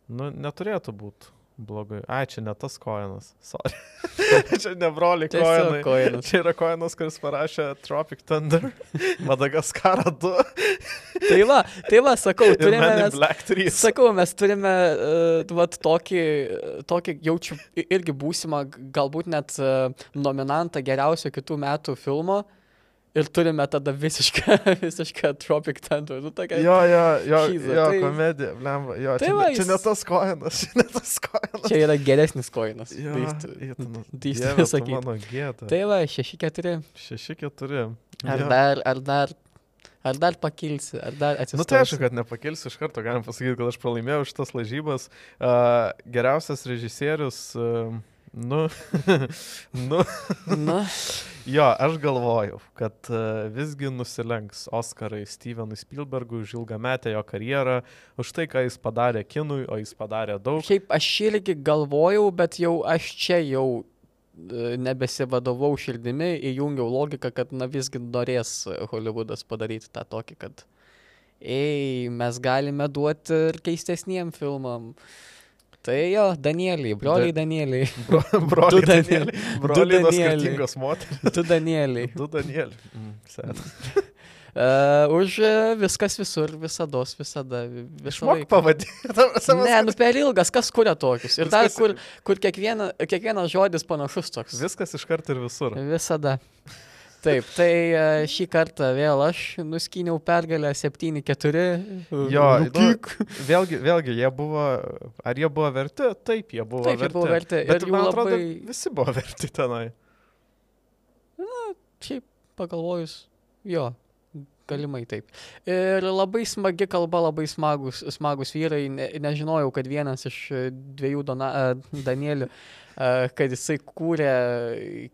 nu, neturėtų būti blogai. Ai, čia ne tas Koenas. Sorry. čia ne broliai Koenai. Koenas. Čia yra Koenas, kuris parašė Tropic Thunder, Madagaskarą 2. tai va, tai va, sakau, turime... Mes, Black 3. Sakau, mes turime uh, vat, tokį, tokį, jaučiu irgi būsimą, galbūt net uh, nominantą geriausio kitų metų filmo. Ir turime tada visišką, visišką Tropic Thunder. Nu, tokia, jo, jo, jo, šyza, jo tai... komedija, blemba. Jo, tai čia, va, jis... čia ne tas koinas, čia ne tas koinas. Čia yra geresnis koinas. Jo, sakyti. Mano gėda. Tai va, 6-4. 6-4. Ar ja. dar, ar dar Ar dar pakilsi, ar dar atsistosi? Na nu, tai aišku, kad nepakilsi iš karto, galim pasakyti, kad aš pralaimėjau šitas lažybas. Uh, geriausias režisierius uh, Nu, nu, Na, jo, aš galvojau, kad e, visgi nusilenks Oskarai Stevenui Spielbergui už ilgametę jo karjerą, už tai, ką jis padarė kinui, o jis padarė daug. šiaip aš irgi galvojau, bet jau aš čia jau e, nebesivadovau širdimi, įjungiau logiką, kad na visgi norės Hollywoodas padaryti tą tokį, kad ei, mes galime duoti ir keistesniem filmam. Tai jo, Danieliai, broliai Danieliai, Bro, broliai Du Danieliai. Broliai Danieliai. skirtingos moteris. tu Danieliai. Du Danieliai. Mm. Uh, už e, viskas visur, visada, visada. Išmok pavadinti. Ne, nu per ilgas, kas kuria tokius. Ir dar, kur, kur kiekviena, kiekvienas žodis panašus toks. Viskas iš karto ir visur. Visada. Taip, tai e, šį kartą vėl aš nuskyniau pergalę 7-4. Jo, Rūkyk. Vėlgi, vėlgi, jie buvo, ar jie buvo verti? Taip, jie buvo Taip, jie verti. buvo verti. Bet man atrodo, labai, visi buvo verti tenai. šiaip pagalvojus, jo, galimai taip. Ir labai smagi kalba, labai smagus, smagus vyrai. Ne, nežinojau, kad vienas iš dviejų Dona, e, Danielių, e, kad jisai kūrė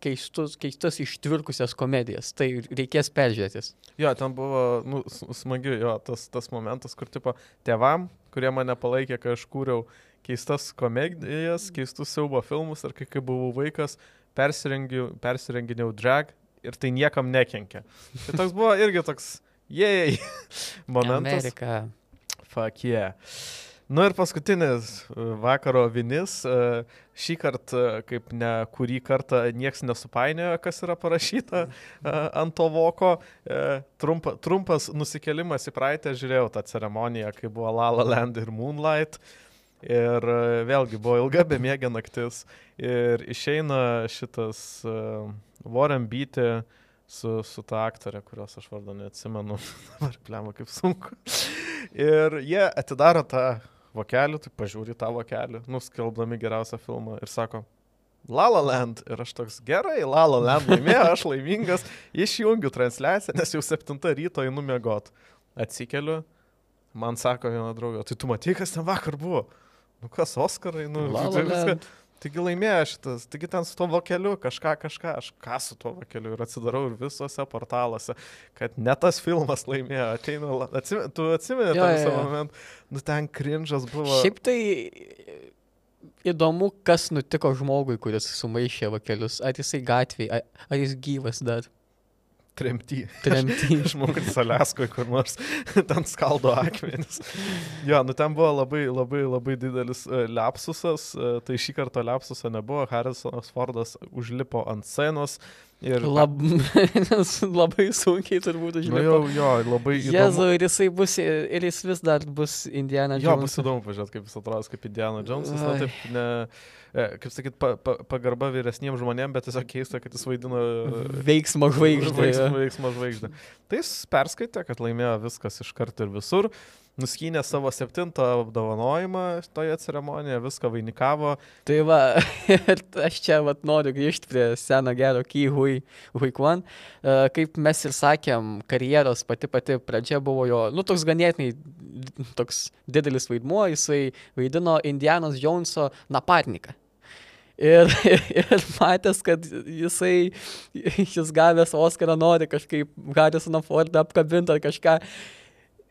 keistus, keistas ištvirkusias komedijas. Tai reikės peržiūrėtis. Jo, ten buvo, nu, smagi, jo, tas, tas momentas, kur, tipo, tėvam, kurie mane palaikė, kai aš kūriau keistas komedijas, keistus siaubo filmus, ir kai, kai buvau vaikas, persirenginėjau drag ir tai niekam nekenkė. Tai toks buvo irgi toks, jei, momentas. Amerika. Fuck yeah. Nu ir paskutinis e, vakaro vinis. e, Šį kartą, e, kaip ne kurį kartą, nieks nesupainiojo, kas yra parašyta ant to voko. Trumpa, trumpas nusikelimas į praeitę, žiūrėjau tą ceremoniją, kai buvo La La Land ir Moonlight. Ir e, vėlgi buvo ilga bemiegė naktis. Ir išeina šitas uh, Warren Beatty su, su ta aktorė, kurios aš vardą neatsimenu. Dabar plema kaip sunku. Ir jie atidaro tą vokelį, tai pažiūri tą vokelį, nuskelbdami geriausią filmą ir sako, La La Land. Ir aš toks gerai, La La Land laimėjo, aš laimingas, išjungiu transliaciją, nes jau 7 ryto einu miegot. Atsikeliu, man sako viena draugė, tai tu matai, kas ten vakar buvo? Nu kas, Oskarai, nu, La La viską-. Taigi laimėjo šitas, taigi ten su tuo vokeliu kažką, kažką, aš ką su tuo vokeliu ir atsidarau ir visose portaluose, kad ne tas filmas laimėjo, ateina, atsimeni, tu atsimeni tą visą momentą, nu ten krinžas buvo. Šiaip tai įdomu, kas nutiko žmogui, kuris sumaišė vakelius. Ar jisai gatvėje, ar, ar jis gyvas dar. Tremty. Tremty. Žmogus Aleskoje kur nors ten skaldo akmenis. Jo, nu ten buvo labai, labai, labai didelis uh, lepsusas. Uh, tai šį kartą lepsuso nebuvo. Harrisonas Fordas užlipo ant scenos. Ir, Lab, labai sunkiai turbūt nu, užlipo. jau, jo, labai įdomu. Jezu, ir jisai bus, ir jis vis dar bus Indiana Jo, Jones. bus įdomu pažiūrėti, kaip jis atrodys kaip Indiana Jonesas. Na, Ai. taip, ne, e, kaip sakyt, pa, pa, pagarba vyresniems žmonėms, bet tiesiog keista, kad jis vaidina e, Veiksmo žvaigždė. Veiksmo, jo. veiksmo žvaigždė. Tai jis perskaitė, kad laimėjo viskas iš karto ir visur. Nuskynė savo septintą apdovanojimą toje ceremonijoje, viską vainikavo. Tai va, ir aš čia vat, noriu grįžti prie seno gero Key Hui, Hui Kwan. Uh, kaip mes ir sakėm, karjeros pati pati pradžia buvo jo, nu, toks ganėtinai toks didelis vaidmuo, jisai vaidino Indianos Joneso naparniką. Ir, ir matęs, kad jisai, jis gavęs Oscarą nori kažkaip Harrisoną Fordą apkabinti ar kažką.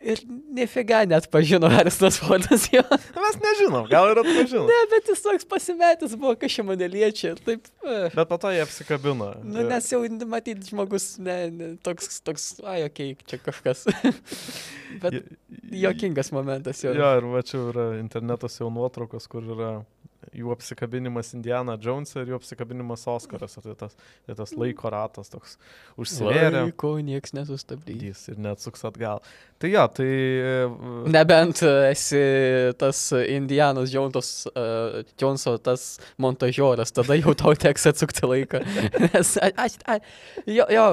Ir nefiga net pažino Harrisonas Fordas jo. Mes nežinom, gal ir atpažino. Ne, bet jis toks pasimetęs buvo, kas čia mane liečia. Taip. Eh. Bet po to jie apsikabino. Nu, nes jau matyt, žmogus ne, ne, toks, toks, ai, okei, okay, čia kažkas. bet jokingas momentas jau. Jo, ir va čia yra internetas jau nuotraukos, kur yra jų apsikabinimas Indiana Jones ir jų apsikabinimas Oskaras. Tai tas, tai tas laiko ratas toks užsivėrė. Laiko nieks nesustabdys. Ir neatsuks atgal. Tai jo, tai... e, Nebent e, esi tas Indianas Jonesos, uh, Joneso tas montažioras, tada jau tau teks atsukti laiką. Nes, a, aš, jo, jo,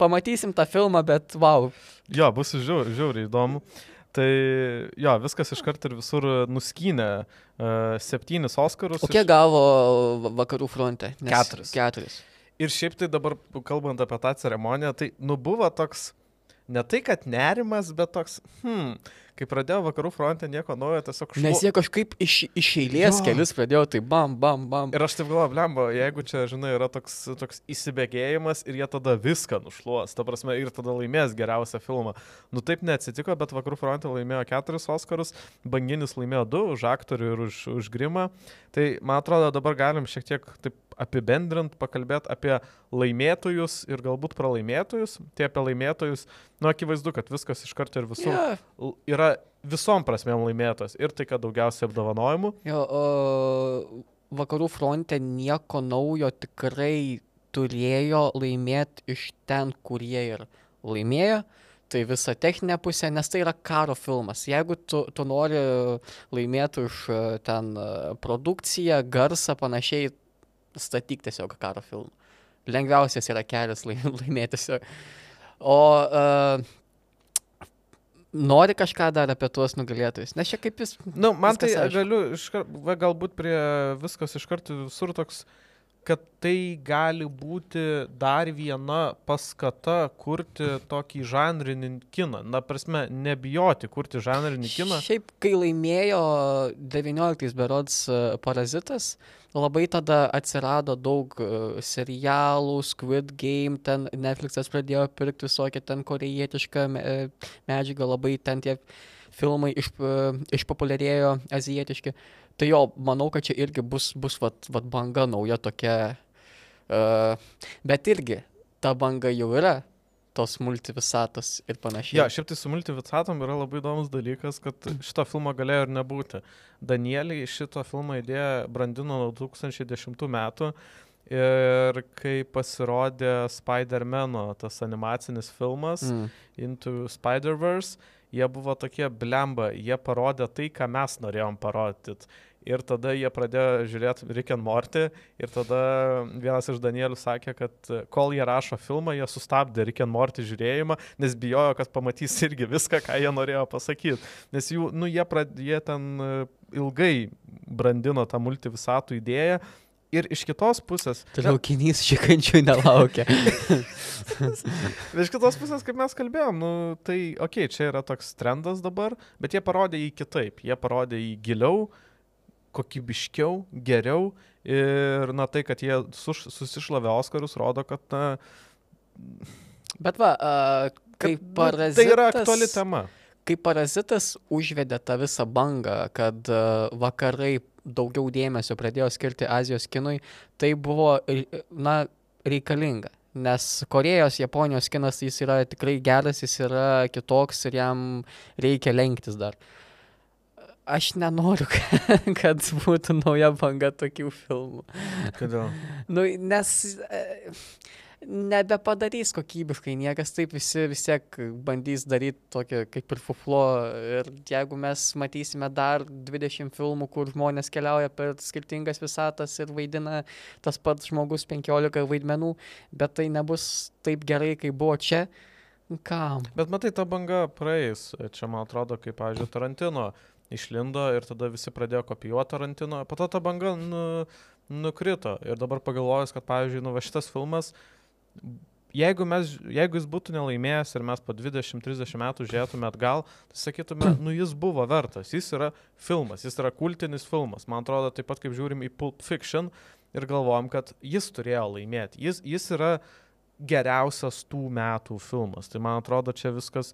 pamatysim tą filmą, bet wow, Jo, bus žiauriai, žiauriai įdomu. Tai jo, viskas iš karto ir visur nuskynė uh, septynis Oskarus. O kiek gavo va- vakarų fronte? Nes- Keturis. Keturis. Ir šiaip tai dabar, kalbant apie tą ceremoniją, tai nu buvo toks, ne tai kad nerimas, bet toks, hmm, kai pradėjo vakarų fronte nieko naujo, tiesiog šlu... Nes jie kažkaip iš, iš eilės Jo. kelis pradėjo, tai bam, bam, bam. Ir aš taip galvoju, blemba, jeigu čia, žinai, yra toks, toks įsibėgėjimas ir jie tada viską nušluos, ta prasme, ir tada laimės geriausią filmą. Nu taip neatsitiko, bet Vakarų fronte laimėjo keturis Oscarus, Banginis laimėjo du už aktorių ir už, už grimą. Tai man atrodo, dabar galim šiek tiek taip apibendrint, pakalbėti apie laimėtojus ir galbūt pralaimėtojus. Tai apie laimėtojus, nu akivaizdu, kad viskas iš karto ir visur l- yra visom prasmėm laimėtas. Ir tai, kad daugiausiai apdovanojimų. jo, o, vakarų fronte nieko naujo tikrai turėjo laimėti iš ten, kurie ir laimėjo. Tai visa techninė pusė, nes tai yra karo filmas. Jeigu tu, tu nori laimėti už e, ten e, produkciją, garsą, panašiai, statyk tiesiog karo filmą. Lengviausias yra kelias lai- laimėti tiesiog. O uh, nori kažką dar apie tuos nugalėtojus? Nes čia kaip jis... Na, nu, man tai aišku. galiu, iškart, va, galbūt prie viskas iš karto visur toks, kad tai gali būti dar viena paskata kurti tokį žanrinį kiną. Na, prasme, nebijoti kurti žanrinį kiną. Šiaip, kai laimėjo 19 berods e, parazitas, labai tada atsirado daug e, serialų, Squid Game, ten Netflixas pradėjo pirkti visokią ten korejietišką e, medžiagą, labai ten tie filmai iš, išpopuliarėjo azijietiški. Tai jo, manau, kad čia irgi bus, bus vat, vat banga nauja tokia. Uh, bet irgi ta banga jau yra, tos multivisatos ir panašiai. Ja, šiaip tai su multivisatom yra labai įdomus dalykas, kad šito filmo galėjo ir nebūti. Danieliai šito filmo idėją brandino nuo 2010 metų ir kai pasirodė Spider-Man'o tas animacinis filmas, Mm. Into Spider-Verse, jie buvo tokie blemba, jie parodė tai, ką mes norėjom parodyti. Ir tada jie pradėjo žiūrėti Rick and Morty ir tada vienas iš Danielių sakė, kad kol jie rašo filmą, jie sustabdė Rick and Morty žiūrėjimą, nes bijojo, kad pamatys irgi viską, ką jie norėjo pasakyti. Nes jų, nu, jie, prad, jie ten e, ilgai brandino tą multivisatų idėją. Ir iš kitos pusės, Traukinys šikančių nelaukia. Bet iš kitos pusės, kaip mes kalbėjom, nu, tai, okei, okay, čia yra toks trendas dabar, bet jie parodė jį kitaip. Jie parodė jį giliau, kokybiškiau, geriau. Ir, na, tai, kad jie suš, susišlavė Oskarus, rodo, kad, na, Bet va, uh, kaip nu, parazitas. tai yra aktuali tema. Kai parazitas užvedė tą visą bangą, kad uh, vakarai daugiau dėmesio pradėjo skirti Azijos kinui, tai buvo, ri- na, reikalinga. Nes Korejos, Japonijos kinas jis yra tikrai geras, jis yra kitoks ir jam reikia lenktis dar. Aš nenoriu, kad būtų nauja banga tokių filmų. Kodėl? Nu, nes e, nebepadarys kokybiškai niekas, taip visi vis tiek bandys daryti tokį kaip ir fuflo. Ir jeigu mes matysime dar 20 filmų, kur žmonės keliauja per skirtingas visatas ir vaidina tas pats žmogus 15 vaidmenų, bet tai nebus taip gerai, kaip buvo čia, kam? Bet matai, ta banga praeis. Čia, man atrodo, kaip, pavyzdžiui, Tarantino išlindo ir tada visi pradėjo kopijuoti Tarantino. Po to ta banga nu, nukrito. Ir dabar pagalvojus, kad, pavyzdžiui, nu, va šitas filmas, jeigu, mes, jeigu jis būtų nelaimėjęs ir mes po 20-30 metų žiūrėtume atgal, tai sakytume, nu jis buvo vertas. Jis yra filmas, jis yra kultinis filmas. Man atrodo, taip pat kaip žiūrim į Pulp Fiction ir galvojam, kad jis turėjo laimėti. Jis, jis yra geriausias tų metų filmas. Tai man atrodo, čia viskas,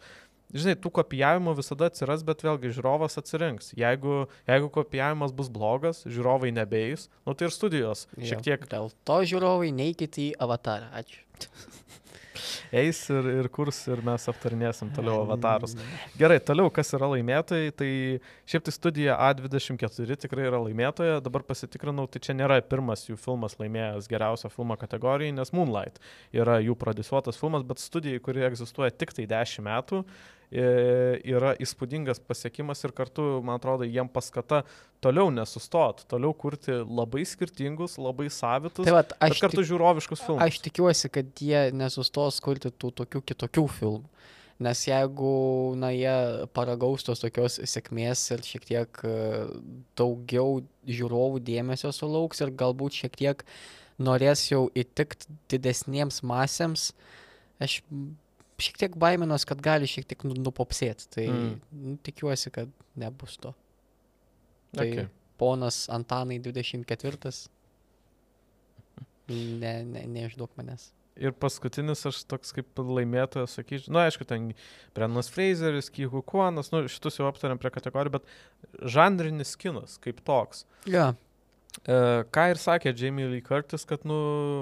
žinai, tų kopijavimų visada atsiras, bet vėlgi žiūrovas atsirinks. Jeigu, jeigu kopijavimas bus blogas, žiūrovai nebeis, nu tai ir studijos šiek tiek Dėl to žiūrovai neikit į avatarą. Ačiū. eis ir, ir kurs ir mes aptarinėsim toliau avatarus. Gerai, toliau, kas yra laimėtojai, tai šiaip tai studija A24 tikrai yra laimėtoja, dabar pasitikrinau, tai čia nėra pirmas jų filmas laimėjęs geriausio filmo kategorijai, nes Moonlight yra jų produsuotas filmas, bet studijai, kuri egzistuoja tik tai 10 metų, e, yra įspūdingas pasiekimas ir kartu, man atrodo, jiem paskata toliau nesustot, toliau kurti labai skirtingus, labai savitus, Tai vat, bet kartu tik, žiūroviškus filmus. aš tikiuosi, kad jie nesustos kurti tų tokių kitokių filmų. Nes jeigu, na, jie paragaus tos tokios sėkmės ir šiek tiek e, daugiau žiūrovų dėmesio sulauks ir galbūt šiek tiek norės jau įtikti didesniems masėms, aš šiek tiek baiminos, kad gali šiek tiek nu- nupopsėti. Tai Mm. mm. tikiuosi, kad nebus to. Tai Okay. ponas Antanai 24. Ne, ne, neišduok manęs. Ir paskutinis aš toks kaip laimėtojas, sakyčiau, na aišku, ten Brennas Fraseris, Kyhu Kuonas, nu šitus jau aptarėm prie kategorijų, bet žanrinis kinas kaip toks. Ja. E, ką ir sakė Jamie Lee Curtis, kad, nu,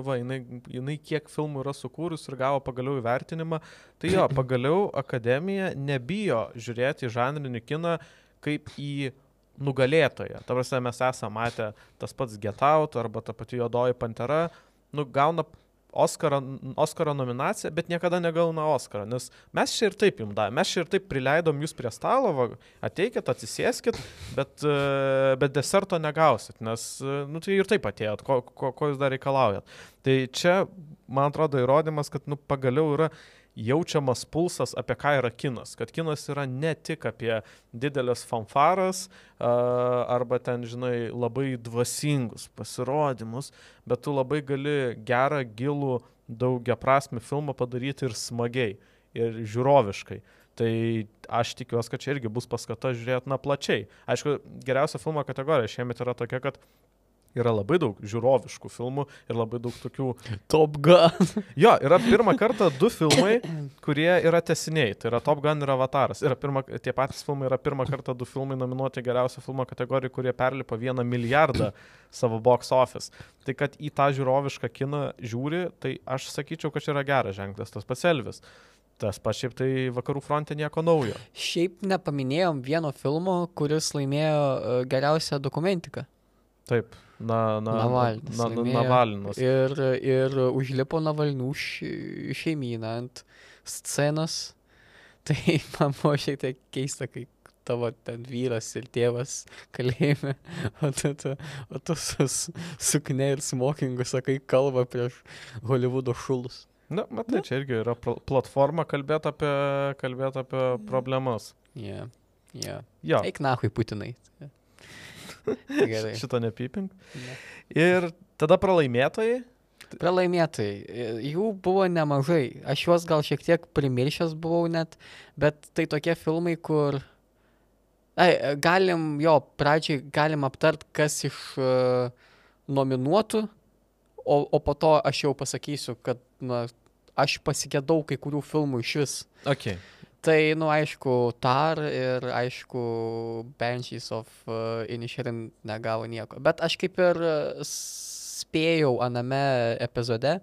va, jinai, jinai kiek filmų yra sukūrus ir gavo pagaliau įvertinimą, tai jo, pagaliau akademija nebijo žiūrėti į žanrinį kiną kaip į nugalėtoją. Ta prasme, mes esame matę tas pats Get Out arba ta pati Jodoji Pantera, nu, gauna Oscarą, Oscaro nominaciją, bet niekada negauna Oscarą, nes mes čia ir taip jums davėme, mes čia ir taip prileidom jūs prie stalo, va, ateikit, atsisėskit, bet, e, bet deserto negausit, nes, e, nu, tai ir taip atėjot, ko, ko, ko jūs dar reikalaujat. Tai čia, man atrodo, įrodymas, kad, nu, pagaliau yra jaučiamas pulsas, apie ką yra kinas. Kad kinas yra ne tik apie didelės fanfaras arba ten, žinai, labai dvasingus pasirodymus, bet tu labai gali gerą, gilų, daugia prasme filmą padaryti ir smagiai, ir žiūroviškai. Tai aš tikiuosi, kad čia irgi bus paskata žiūrėti na plačiai. Aišku, geriausia filmo kategorija šiemet yra tokia, kad yra labai daug žiūroviškų filmų ir labai daug tokių Top Gun. Jo, yra pirmą kartą du filmai, kurie yra tesiniai. Tai yra Top Gun ir Avataras. Yra pirma, tie patys filmai yra pirmą kartą du filmai nominuoti geriausio filmo kategorijai, kurie perlipo vieną milijardą savo box office. Tai kad į tą žiūrovišką kiną žiūri, tai aš sakyčiau, kad čia yra geras ženklas, tas pats Elvis. Tas pats šiaip tai vakarų fronte nieko naujo. Šiaip nepaminėjom vieno filmo, kuris laimėjo e, geriausią dokumentiką. Taip, na, na, Navalnas na, na, laimėjo. Navalinas. Ir, ir užlipo Navalnų šeimyną ant scenos. Tai man buvo šiek tiek keista, kai tavo ten vyras ir tėvas kalėjime, o tu, tu, o tu su s- sukne ir smokingu sakai kalbą prieš Hollywoodo šulus. Na, matai, čia irgi yra pl- platforma kalbėti apie, kalbėt apie problemas. Yeah. Yeah. Jo, Eik nahui Putinai. Gerai. šito nepypink. Ne. Ir tada pralaimėtojai. Pralaimėtojai. Jų buvo nemažai. Aš juos gal šiek tiek primiršęs buvau net, bet tai tokie filmai, kur... Ai, galim, jo, pradžiai galim aptart, kas iš uh, nominuotų, o, o po to aš jau pasakysiu, kad, na, aš pasigėdau kai kurių filmų iš vis. Okay. Tai, nu, aišku, Tar ir, aišku, Banshees of uh, Inisherin negavo nieko. Bet aš kaip ir uh, spėjau aname epizode,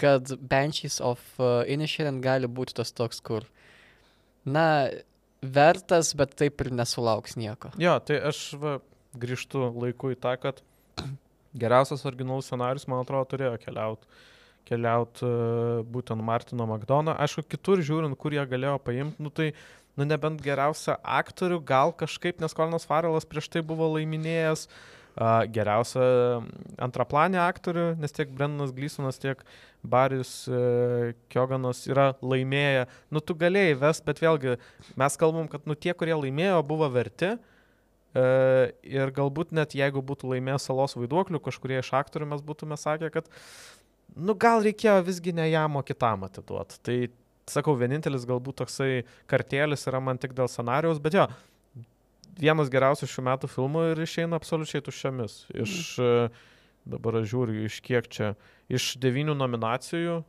kad Banshees of uh, Inisherin gali būti tas toks, kur, na, vertas, bet taip ir nesulauks nieko. Jo, tai aš va, grįžtu laiku į tą, kad geriausias originalus scenarius, man atrodo, turėjo keliauti keliaut, uh, būtent Martino McDoną. Aišku, kitur žiūrint, kur jie galėjo paimti, nu tai, nu nebent geriausią aktorių, gal kažkaip, nes Kolinas Farelas prieš tai buvo laiminėjęs geriausią antraplanį aktorių, nes tiek Brennas Glysonas, tiek Baris uh, Kioganas yra laimėję. Nu tu galėjai ves, bet vėlgi mes kalbam, kad nu tie, kurie laimėjo, buvo verti. Uh, ir galbūt net jeigu būtų laimėjęs salos vaiduoklių, kažkurie iš aktorių mes būtume sakę, kad nu gal reikėjo visgi ne jam, o kitam atiduoti. Tai sakau, vienintelis galbūt toksai kartėlis yra man tik dėl scenarijaus, bet jo, vienas geriausių šių metų filmų ir išeina absoliučiai tuščiamis. Iš, uh, dabar aš žiūriu, iš kiek čia, iš devynių nominacijų.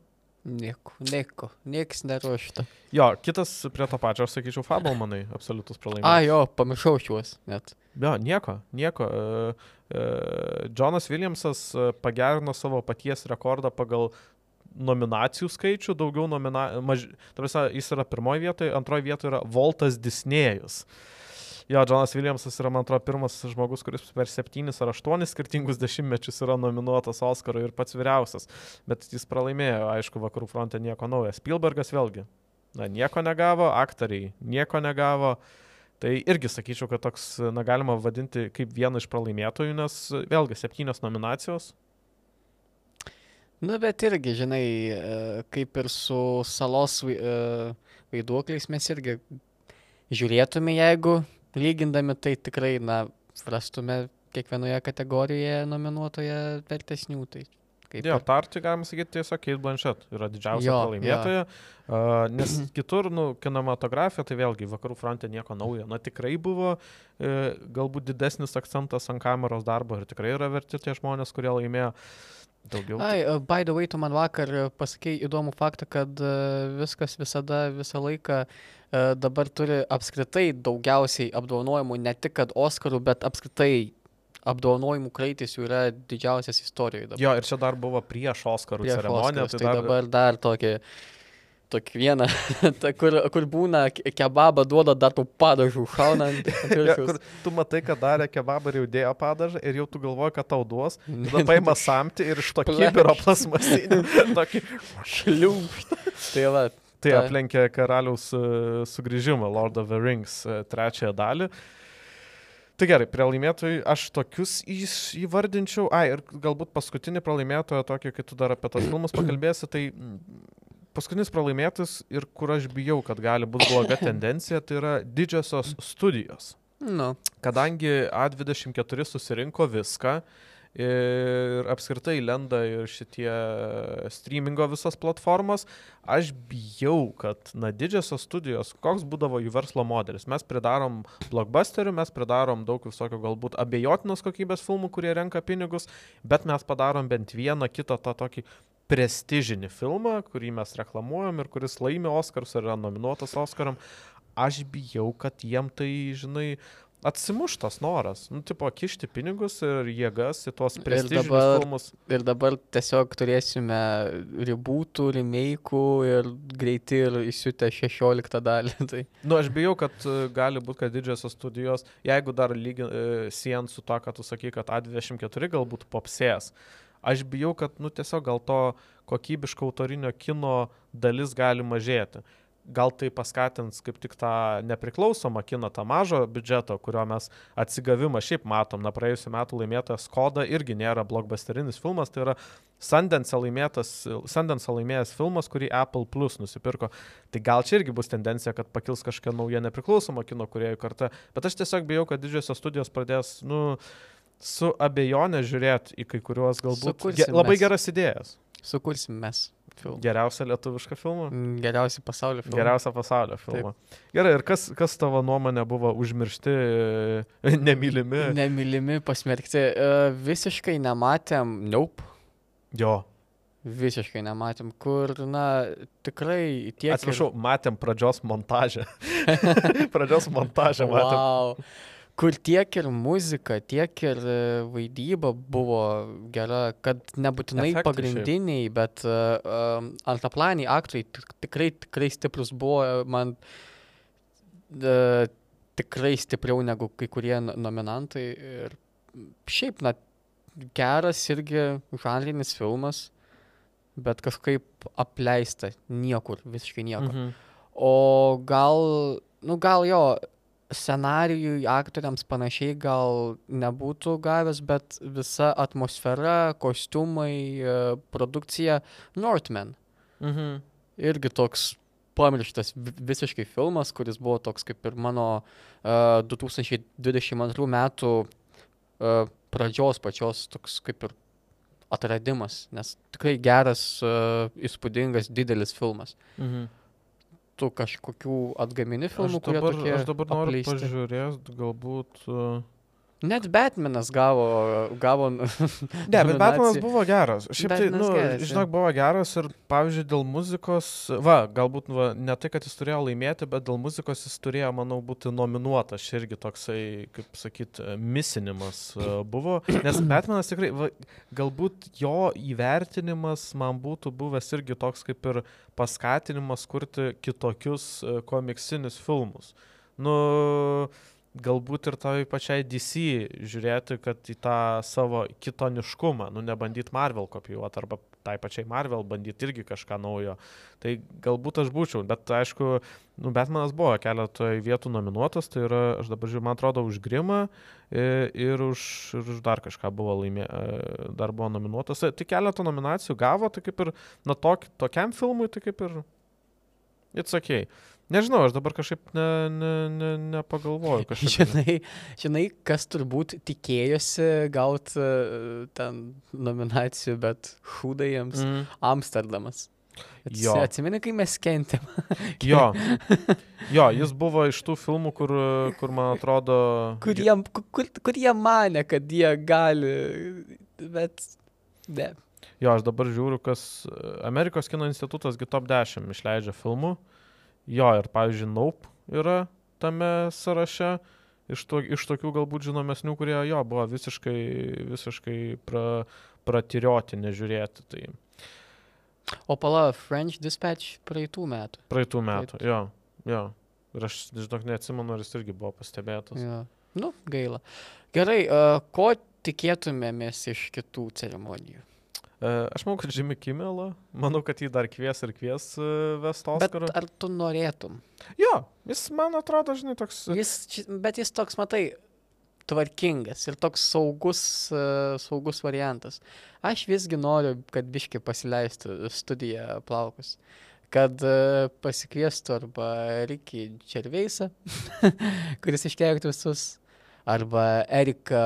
Nieko, nieko, nieks neruošta. Jo, kitas prie to pačio, aš sakyčiau, Fabelmanai, absoliutus A, pralaimėjimas. jo, pamiršau šiuos net. Jo, nieko, nieko. E, e, Jonas Williamsas e, pagerino savo paties rekordą pagal nominacijų skaičių, daugiau nominacijų, jis yra pirmoje vietoje, antroje vietoje yra Voltas Disnėjus. Jo, Jonas Williamsas yra, man atrodo, pirmas žmogus, kuris per septynis ar aštuonis skirtingus dešimtmečius yra nominuotas Oscarui ir pats vyriausias. Bet jis pralaimėjo, aišku, vakarų fronte nieko naujo. Spielbergas vėlgi, na, nieko negavo, aktoriai nieko negavo. Tai irgi sakyčiau, kad toks, na, galima vadinti kaip vieną iš pralaimėtojų, nes vėlgi septynios nominacijos. Nu, bet irgi, žinai, e, kaip ir su salos e, vaiduokliais mes irgi žiūrėtume, jeigu lygindami, tai tikrai, na, rastume kiekvienoje kategorijoje nominuotoje vertesnių. Tai Kaip Jo, ir- tar tai galima sakyti tiesiog Kate Blanchett yra didžiausia Jo, pralaimėtoja, uh, nes kitur, nu, kinematografija, tai vėlgi vakarų fronte nieko naujo. Na, tikrai buvo uh, galbūt didesnis akcentas ant kameros darbo ir tikrai yra verti tie žmonės, kurie laimėjo daugiau. Ai, by the way, tu man vakar uh, pasakei įdomų faktą, kad uh, viskas visada, visą laiką uh, dabar turi apskritai daugiausiai apdovanojimų, ne tik kad Oscarų, bet apskritai apdovanojimų kraitis jų yra didžiausias istorijoje dabar. Jo, ir čia dar buvo prieš Oscarų prieš ceremoniją. Oscarus, Tai dar, dabar dar tokį, tokį vieną, ta, kur, kur būna ke- kebabą duoda dar tų padažų šaunant. ant Ja, tu matai, kad darė kebabą ir jau dėjo padažą ir jau tu galvoji, kad tau duos. Tada paima samti ir iš to kibiro plasmasinį. Tokį Šliūkšt. Tai va, Tai Ta- aplenkė karaliaus e, sugrįžimą, Lord of the Rings e, trečiąją dalį. Tai gerai, prie laimėtojų aš tokius įvardinčiau. Ai, ir galbūt paskutinį pralaimėtoją, tokį, kai tu dar apie tos filmus pakalbėsi, tai mm, paskutinis pralaimėtojas ir kur aš bijau, kad gali būti bloga tendencija, tai yra didžiosios studijos. nu, Kadangi A24 susirinko viską ir apskritai lenda ir šitie streamingo visas platformos, aš bijau, kad, na, didžiosios studijos, koks būdavo jų verslo modelis. Mes pridarom blockbusterių, mes pridarom daug visokių galbūt abejotinos kokybės filmų, kurie renka pinigus, bet mes padarom bent vieną kitą tą tokį prestižinį filmą, kurį mes reklamuojam ir kuris laimi Oscarus ar yra nominuotas Oscaram. Aš bijau, kad jiem tai, žinai, atsimuš tas noras. Nu, tipo, kišti pinigus ir jėgas į tuos Ir prestižinius dabar- filmus. ir dabar tiesiog turėsime ribūtų, remake'ų ir greiti ir įsiutę 16 dalį. Tai Nu, aš bijau, kad e, gali būti, kad didžiosios studijos, jeigu dar lygi, e, siejant su to, kad tu sakai, kad A24 galbūt popsės, aš bijau, kad, nu, tiesiog gal to kokybiško autorinio kino dalis gali mažėti. Gal tai paskatins kaip tik tą nepriklausomą kiną, tą mažo biudžeto, kurio mes atsigavimą šiaip matom. Na, praėjusiu metu laimėtojas Skoda irgi nėra blockbusterinis filmas, tai yra Sundance Sundance laimėjęs filmas, kurį Apple Plus nusipirko. Tai gal čia irgi bus tendencija, kad pakils kažkokia nauja nepriklausoma kino kuriejų karta. Bet aš tiesiog bijau, kad didžiosios studijos pradės, nu, su abejonė žiūrėti į kai kuriuos galbūt ge, labai geras idėjas. sukursim mes filmą. Geriausią lietuvišką filmą. Mm, Geriausi pasaulio filmai. Geriausią pasaulio filmą. Gerai, ir kas, kas tavo nuomonė buvo užmiršti, nemylimi? Nemylimi, pasmerkti. Uh, visiškai nematėm, nope. Jo. Visiškai nematėm, kur, na, tikrai tiek. ir- Atsiprašau, matėm pradžios montažę. pradžios montažę matėm. Wow. Kur tiek ir muzika, tiek ir e, vaidyba buvo gera, kad nebūtinai Efektai pagrindiniai, bet uh, um, antraplaniai aktoriai tik- tikrai, tikrai stiprus buvo, man uh, tikrai stipriau negu kai kurie no- nominantai. Ir šiaip, na, geras irgi žanrinis filmas, bet kažkaip apleista niekur, visiškai niekur. Mhm. O gal, nu gal jo, scenarijui, aktoriams panašiai gal nebūtų gavęs, bet visa atmosfera, kostiumai, e, produkcija Northman. Mhm. Irgi toks pamirštas vi- visiškai filmas, kuris buvo toks kaip ir mano uh, 2022 metų uh, pradžios pačios toks kaip ir atradimas, nes tikrai geras, uh, įspūdingas, didelis filmas. Mhm. Tu kažkokių atgamini filmų, Aš kurie dabar, tokie aš dabar noriu apleisti? pažiūrėti, galbūt. Uh... Net Batmanas gavo, gavo Ne, bet Batmanas buvo geras. Šiaip tai, nu, geras, žinok, buvo geras ir, pavyzdžiui, dėl muzikos, va, galbūt va, ne tai, kad jis turėjo laimėti, bet dėl muzikos jis turėjo, manau, būti nominuotas. Čia irgi toksai, kaip sakyt, misinimas e, buvo. Nes Batmanas tikrai, va, galbūt jo įvertinimas man būtų buvęs irgi toks kaip ir paskatinimas kurti kitokius e, komiksinius filmus. Nu, galbūt ir tai pačiai DC žiūrėti, kad į tą savo kitoniškumą, nu nebandyti Marvel kopijuoti arba tai pačiai Marvel bandyti irgi kažką naujo. Tai galbūt aš būčiau, bet aišku, nu, Batmanas buvo keletoje vietų nominuotas, tai yra, aš dabar žiūriu, man atrodo, už Grimą i- ir už, ir už dar kažką buvo laimė, e, dar buvo nominuotas. Tai keletą nominacijų gavo, tai kaip ir, na, tok, tokiam filmui, tai kaip ir, it's ok. Nežinau, aš dabar kažkaip ne, ne, ne, nepagalvoju. Kažkaip, Žinai, žinai, kas turbūt tikėjosi gauti uh, ten nominacijų, bet hūdai jiems mm. Amsterdamas. Atsi-. Atsimeni, kai mes kentėm. Jo. jo, jis buvo iš tų filmų, kur, kur man atrodo... Kur jie, kur, kur jie mane, kad jie gali, bet ne. Jo, aš dabar žiūriu, kas Amerikos kino institutas gi top 10 išleidžia filmų. Jo, ir pavyzdžiui, Naup yra tame sąraše. Iš, to, iš tokių galbūt žinomesnių, kurie jo buvo visiškai, visiškai pra, pratirioti, nežiūrėti. Tai O pala, French Dispatch praeitų metų. praeitų metų, Praeitų. jo, jo. Ir aš, žinok, neatsimenu, ar jis irgi buvo pastebėtas. Ja. Nu, gaila. Gerai, uh, ko tikėtumėmės iš kitų ceremonijų? E, Aš manau, kad Jimmy Kimmelą, manau, kad jį dar kvies ir kvies e, vest Bet ar tu norėtum? Jo, jis man atrodo, žinai, toks... Jis, či- bet jis toks, matai, tvarkingas ir toks saugus, saugus variantas. Aš visgi noriu, kad biški pasileistų studiją plaukus. Kad pasikviestų arba Rikį Červeisą, kuris iškeiktų visus, arba Eriką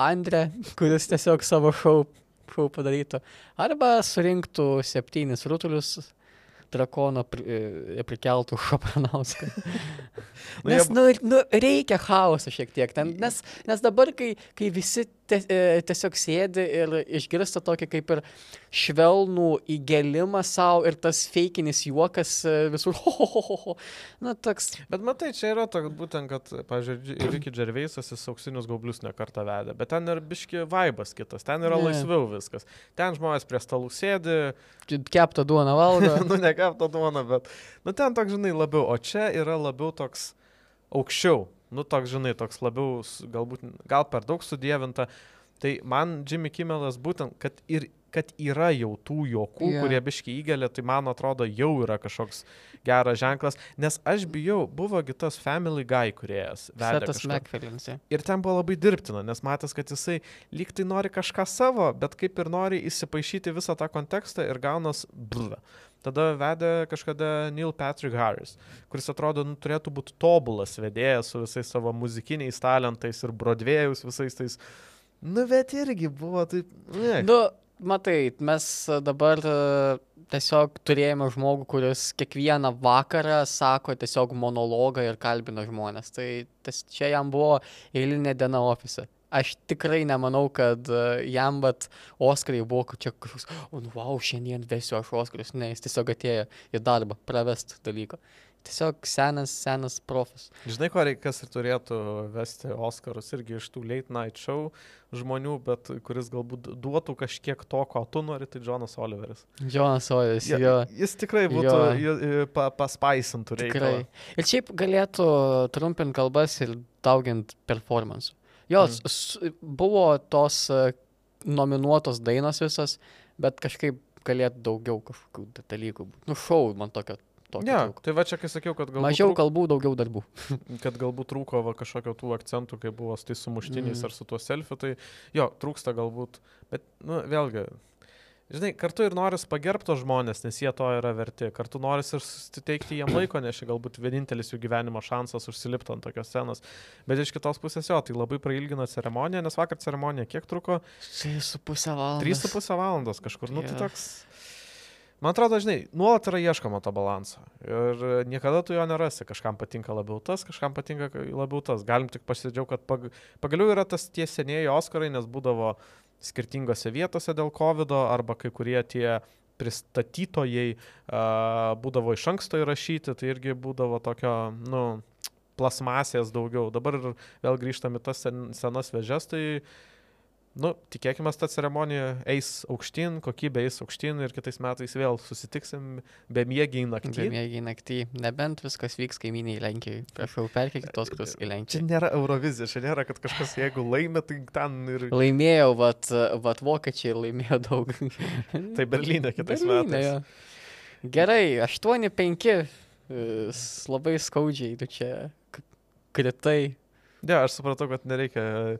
Andrę, kuris tiesiog savo šou, šou padarytų, arba surinktų septynis rutulius drakono pri, e, prikeltų Šapranauską. Nu, Nes, nu, nu, reikia chaoso šiek tiek. Ten, nes, nes dabar, kai, kai visi tiesiog sėdi ir išgirsta tokį kaip ir švelnų įgelimą savo ir tas feikinis juokas e, visur, ho, ho, ho, ho, ho. Na, toks. Bet matai, čia yra toks būtent, kad, pažiūrėjau, Ricky Gervaisas jis auksinius gaublius nekartą vedė, bet ten ir biški vaibas kitas, ten yra Ne. laisviau viskas. Ten žmonės prie stalų sėdi, Kepta duona valgo. nu nekapta duona, bet, nu ten toks, žinai, labiau, o čia yra labiau toks aukščiau, nu toks, žinai, toks labiau, galbūt, gal per daug sudėvinta. Tai man Jimmy Kimmelas būtent, kad ir kad yra jau tų juokų, Jo. yeah. kurie biški įgelia, tai man atrodo jau yra kažkoks geras ženklas, nes aš bijau, buvogi tas Family Guy kuriejas. Setas ja. Ir ten buvo labai dirbtina, nes matęs, kad jisai lyg tai nori kažką savo, bet kaip ir nori įsipaišyti visą tą kontekstą ir gaunas blva. Tada vedė kažkada Neil Patrick Harris, kuris atrodo nu, turėtų būti tobulas vedėjas su visais savo muzikiniais talentais ir brodvėjus visais tais. Nu, bet irgi buvo taip. Ne. Nu, matai, mes dabar e, tiesiog turėjome žmogų, kuris kiekvieną vakarą sako tiesiog monologą ir kalbina žmonės. Tai tas, čia jam buvo eilinė diena ofise. Aš tikrai nemanau, kad e, jam, bet Oskarai buvo kad čia kažkoks, o, nu, wow, šiandien vesiu aš Oskarus. Ne, jis tiesiog atėjo į darbą, pravest dalyko. Tiesiog senas, senas profas. Žinai, ko reikia, kas ir turėtų vesti Oscarus irgi iš tų late night show žmonių, bet kuris galbūt duotų kažkiek to, ko tu nori, tai Jonas Oliveris. Jonas Ojas, Ja, jo. Jis tikrai būtų Jo. pa, paspaisintų reikalą. Tikrai. Ir šiaip galėtų trumpinti kalbas ir dauginti performansų. Jos Mm. mm. buvo tos e, nominuotos dainos visas, bet kažkaip galėtų daugiau kažkokių da- dalykų būti. Nu, šau man tokio. tokio Ne, trūko. tai va čia, kai sakiau, kad galbūt, Mažiau trūk, kalbų, daugiau darbų. kad galbūt trūko va, kažkokio tų akcentų, kai buvo su tais sumuštiniais mm. ar su tuo selfiu, tai jo, trūksta galbūt, bet, nu, vėlgi, žinai, kartu ir noris pagerbto žmonės, nes jie to yra verti, kartu noris ir suteikti jiem laiko, nes čia galbūt vienintelis jų gyvenimo šansas užsilipti ant tokios scenos, bet iš kitos pusės jo, tai labai prailgina ceremoniją, nes vakar ceremonija kiek truko? 3,5 valandos. 3,5 valandos kažkur, nu tai Jo. toks. Man atrodo, žinai, nuolat yra ieškoma to balanso. Ir niekada tu jo nerasi. Kažkam patinka labiau tas, kažkam patinka ka- labiau tas. Galim tik pasidžiaugti, kad pag... pagaliau yra tas tie senieji Oskarai, nes būdavo skirtingose vietose dėl COVID, arba kai kurie tie pristatytojai a, būdavo iš anksto įrašyti, tai irgi būdavo tokio, nu, plasmasės daugiau. Dabar vėl grįžtam į tas sen, senas vežes, tai Nu, tikėkime, ta ceremonija eis aukštyn, kokybė eis aukštyn ir kitais metais vėl susitiksim be mėgiai naktį. Bemėgiai naktį. Nebent viskas vyks kaiminiai Lenkijai. Prašau, perkelkite tos kitus į Čia Lenkiją. nėra Eurovizija, čia nėra, kad kažkas jeigu laimė, tai ten ir... Laimėjau, vat, vat vokiečiai laimėjo daug. Tai Berlyne kitais Berlyne, metais. jo. Gerai, 8-5. e, s- Labai skaudžiai tu čia kritai. Ne, aš supratau, kad nereikia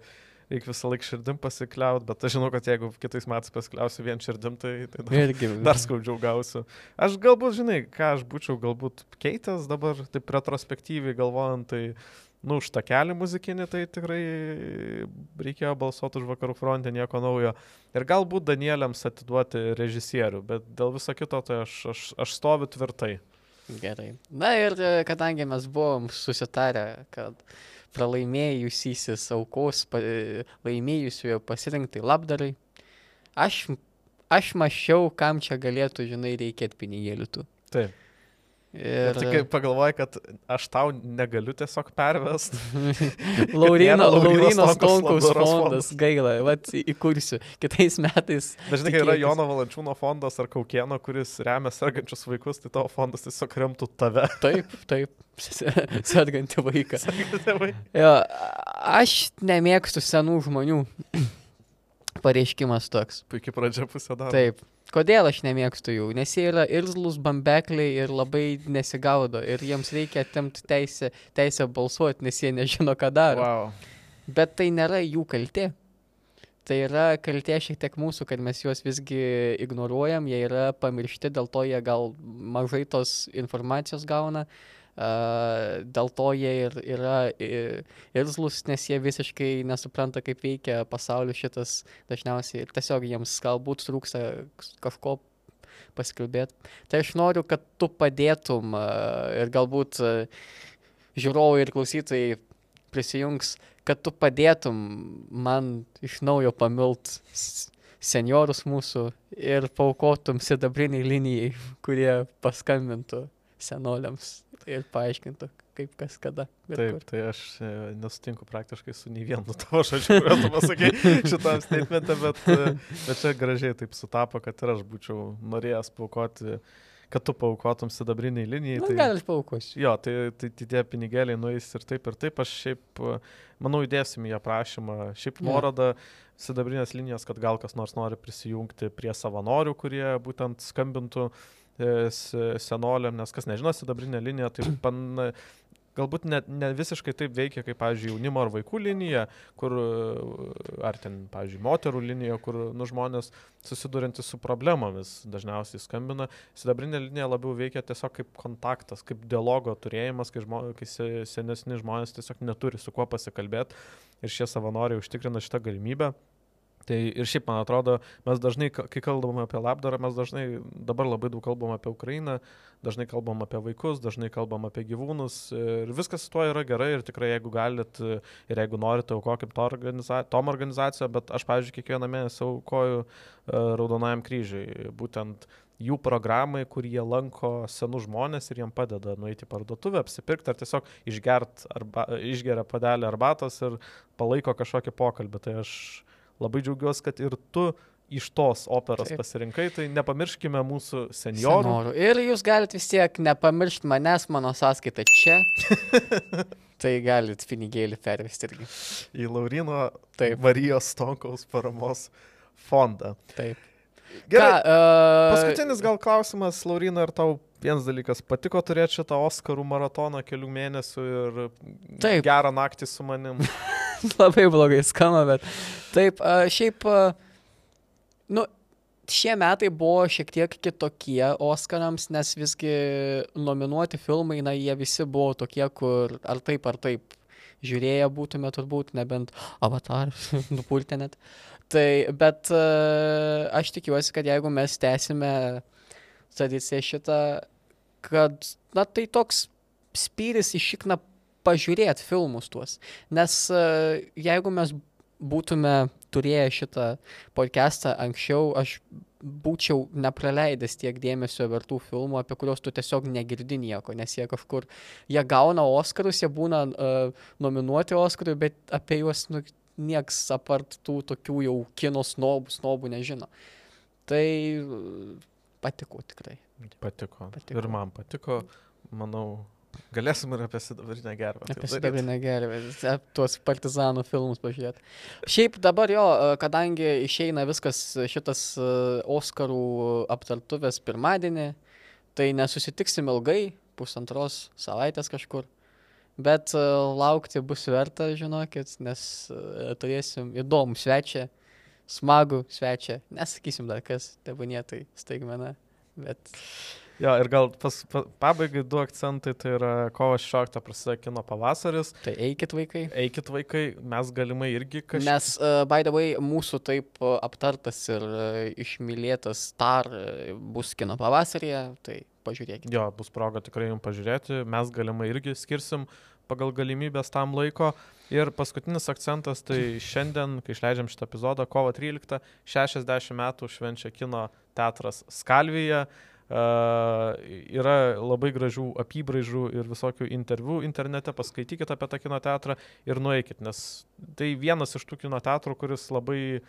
reikia visą laiką širdim pasikliauti, bet aš žinau, kad jeigu kitais metais pasikliausiu vien širdim, tai, tai dar, Irgi. dar skaudžiau gausiu. Aš galbūt, žinai, ką aš būčiau galbūt keitęs dabar, taip retrospektyviai galvojant, tai, nu, už tą kelią muzikinį, tai tikrai reikėjo balsuoti už vakarų frontę, nieko naujo. Ir galbūt Danieliams atiduoti režisierių, bet dėl viso kito, tai aš, aš, aš stoviu tvirtai. Gerai. Na ir e, kadangi mes buvom susitarę, kad pralaimėjusysis aukos pa, laimėjusiojo pasirinkti labdarai, aš, aš mačiau, kam čia galėtų, žinai, reikėti pinigėlių tų. Taip. Ir tik pagalvoju, kad aš tau negaliu tiesiog pervest. Laurino, Laurino Stonkaus fondas, gaila, vat įkursiu. Kitais metais. Dažnai, kai yra. Jono Valančiūno fondas ar Kaukieno, kuris remia sergančius vaikus, tai tavo fondas tiesiog remtų tave. Taip, taip, sergantį vaiką. Tėvai. Jo, aš nemėgstu senų žmonių. Pareiškimas toks. Puikiai pradžia pusė dar. Taip. Kodėl aš nemėgstu jų? Nes jie yra irzlus bambekliai ir labai nesigaudo. Ir jiems reikia atimti teisę, teisę balsuoti, nes jie nežino, ką daro. Wow. Bet tai nėra jų kaltė. Tai yra kaltė šiek tiek mūsų, kad mes juos visgi ignoruojam, jie yra pamiršti, dėl to jie gal mažai tos informacijos gauna, a, dėl to jie ir yra irzlus, nes jie visiškai nesupranta, kaip veikia pasaulis šitas dažniausiai ir tiesiog jiems galbūt trūksta kažko pasikalbėti. Tai aš noriu, kad tu padėtum ir galbūt žiūrovai ir klausytojai prisijungs, kad tu padėtum man iš naujo pamilt seniorus mūsų ir paukotum sidabriniai linijai, kurie paskambintų senoliams ir paaiškintų, kaip kas kada. Taip, kur. tai aš e, nesutinku praktiškai su nei vienu tavo žodžiu, kuriuo tu pasakai šitam statemente, bet, e, bet čia gražiai taip sutapo, kad ir aš būčiau norėjęs paukoti, kad tu paukotum sidabriniai linijai. Nu, tai... gal aš paukosiu. Jo, tai, tai, tai tie pinigėliai nueis ir taip ir taip. Aš šiaip, manau, įdėsim į aprašymą. Šiaip nuorodą sidabrinės linijos, kad gal kas nors nori prisijungti prie savanorių, kurie būtent skambintų s- senoliam, nes kas nežino, sidabrinė linija, tai pan, galbūt ne, ne visiškai taip veikia, kaip, pavyzdžiui, jaunimo ar vaikų linija, kur, ar ten, pavyzdžiui, moterų linija, kur nu, žmonės susidurintys su problemomis dažniausiai skambina. Sidabrinė linija labiau veikia tiesiog kaip kontaktas, kaip dialogo turėjimas, kai, žmo, kai se- senesni žmonės tiesiog neturi su kuo pasikalbėti ir šie savanoriai užtikrina šitą galimybę. Tai ir šiaip, man atrodo, mes dažnai, ka- kai kalbam apie labdarą, mes dažnai dabar labai daug kalbam apie Ukrainą, dažnai kalbam apie vaikus, dažnai kalbam apie gyvūnus ir viskas su tuo yra gerai ir tikrai jeigu galit e, ir jeigu norite, aukokim to organiza tom organizaciją, bet aš, pavyzdžiui, kiekvieną mėnesį aukoju uh, Raudonajam kryžiui, būtent jų programai, kur jie lanko senus žmonės ir jiem padeda nueiti į parduotuvę, apsipirkti ar tiesiog išgert arba, išgeria padelį arbatos ir palaiko kažkokį pokalbį. Tai aš labai džiaugiuosi, kad ir tu iš tos operos Taip. pasirinkai, tai nepamirškime mūsų seniorų. Senorų. Ir jūs galite vis tiek nepamiršti manęs, mano sąskaita čia. tai galit pinigėlį pervesti irgi. į Laurino Taip, Marijos Stonkaus paramos fondą. taip. Gerai, Ką, uh, paskutinis gal klausimas, Laurina, ar tau vienas dalykas patiko turėti šitą Oscarų maratoną kelių mėnesių ir Taip. gerą naktį su manim? labai blogai skamba, bet taip, šiaip, nu, šie metai buvo šiek tiek kitokie Oscarams, nes visgi nominuoti filmai, na, jie visi buvo tokie, kur ar taip, ar taip žiūrėję būtume turbūt, nebent avatar, nupultė net. Tai, bet aš tikiuosi, kad jeigu mes tęsime tradiciją šitą, kad, na, tai toks spyris išikna pažiūrėti filmus tuos. Nes e, jeigu mes būtume turėję šitą podcastą anksčiau, aš būčiau nepraleidęs tiek dėmesio vertų filmų, apie kuriuos tu tiesiog negirdi nieko, nes jie kažkur, jie gauna Oscarus, jie būna uh, nominuoti Oscarui, bet apie juos nu, nieks apart tų tokių jau kino snobų, snobų nežino. Tai e, patiko tikrai. Patiko. Patiko. Ir man patiko, manau, galėsim ir apie sidabrinę gerbą. Apie sidabrinę gervę, tuos partizanų filmus pažiūrėti. Šiaip dabar jo, e, kadangi išeina viskas šitas e, Oscarų aptartuvės pirmadienį, tai nesusitiksim ilgai, pusantros savaitės kažkur. Bet laukti bus verta, žinokit, nes turėsim įdomų svečią, smagų svečią. Nesakysim dar kas, tebūnė tai staigmena. Bet Jo, ir gal pas, pa, pabaigai du akcentai, tai yra kovo 16 prasideda kino pavasaris. tai eikit vaikai. Eikit vaikai, mes galimai irgi kažkaip. Nes, uh, by the way, mūsų taip uh, aptartas ir uh, išmylėtas Star uh, bus kino pavasarėje, tai pažiūrėkite. Jo, bus proga tikrai jums pažiūrėti, mes galimai irgi skirsim pagal galimybės tam laiko. Ir paskutinis akcentas, tai šiandien, kai išleidžiam šitą epizodą, kovo 13, 60 metų švenčia kino teatras Skalvyje. Uh, yra labai gražių apibraižų ir visokių interviu internete, paskaitykite apie tą kino teatrą ir nueikit, nes tai vienas iš tų kino teatrų, kuris labai,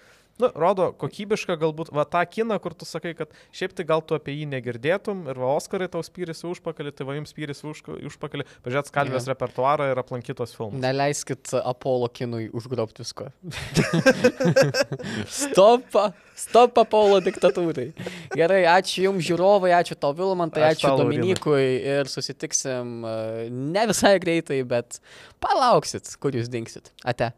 nu, rodo kokybišką galbūt, va tą kiną, kur tu sakai, kad šiaip tai gal tu apie jį negirdėtum ir va Oskarai tau spyrėsi užpakalį, tai va jums spyrėsi už, užpakalį, pažiūrėt skalvės Jo. repertuarą ir aplankytos filmus. Neleiskit Apollo kinui užgrobti visko. Stopą, stop Apollo diktatūrai. Gerai, ačiū Jums žiūrovai, ačiū tau Vilmantai, Ačiū tau. Dominikui ir susitiksim uh, ne visai greitai, bet palauksit, kur Jūs dinksit. Ate.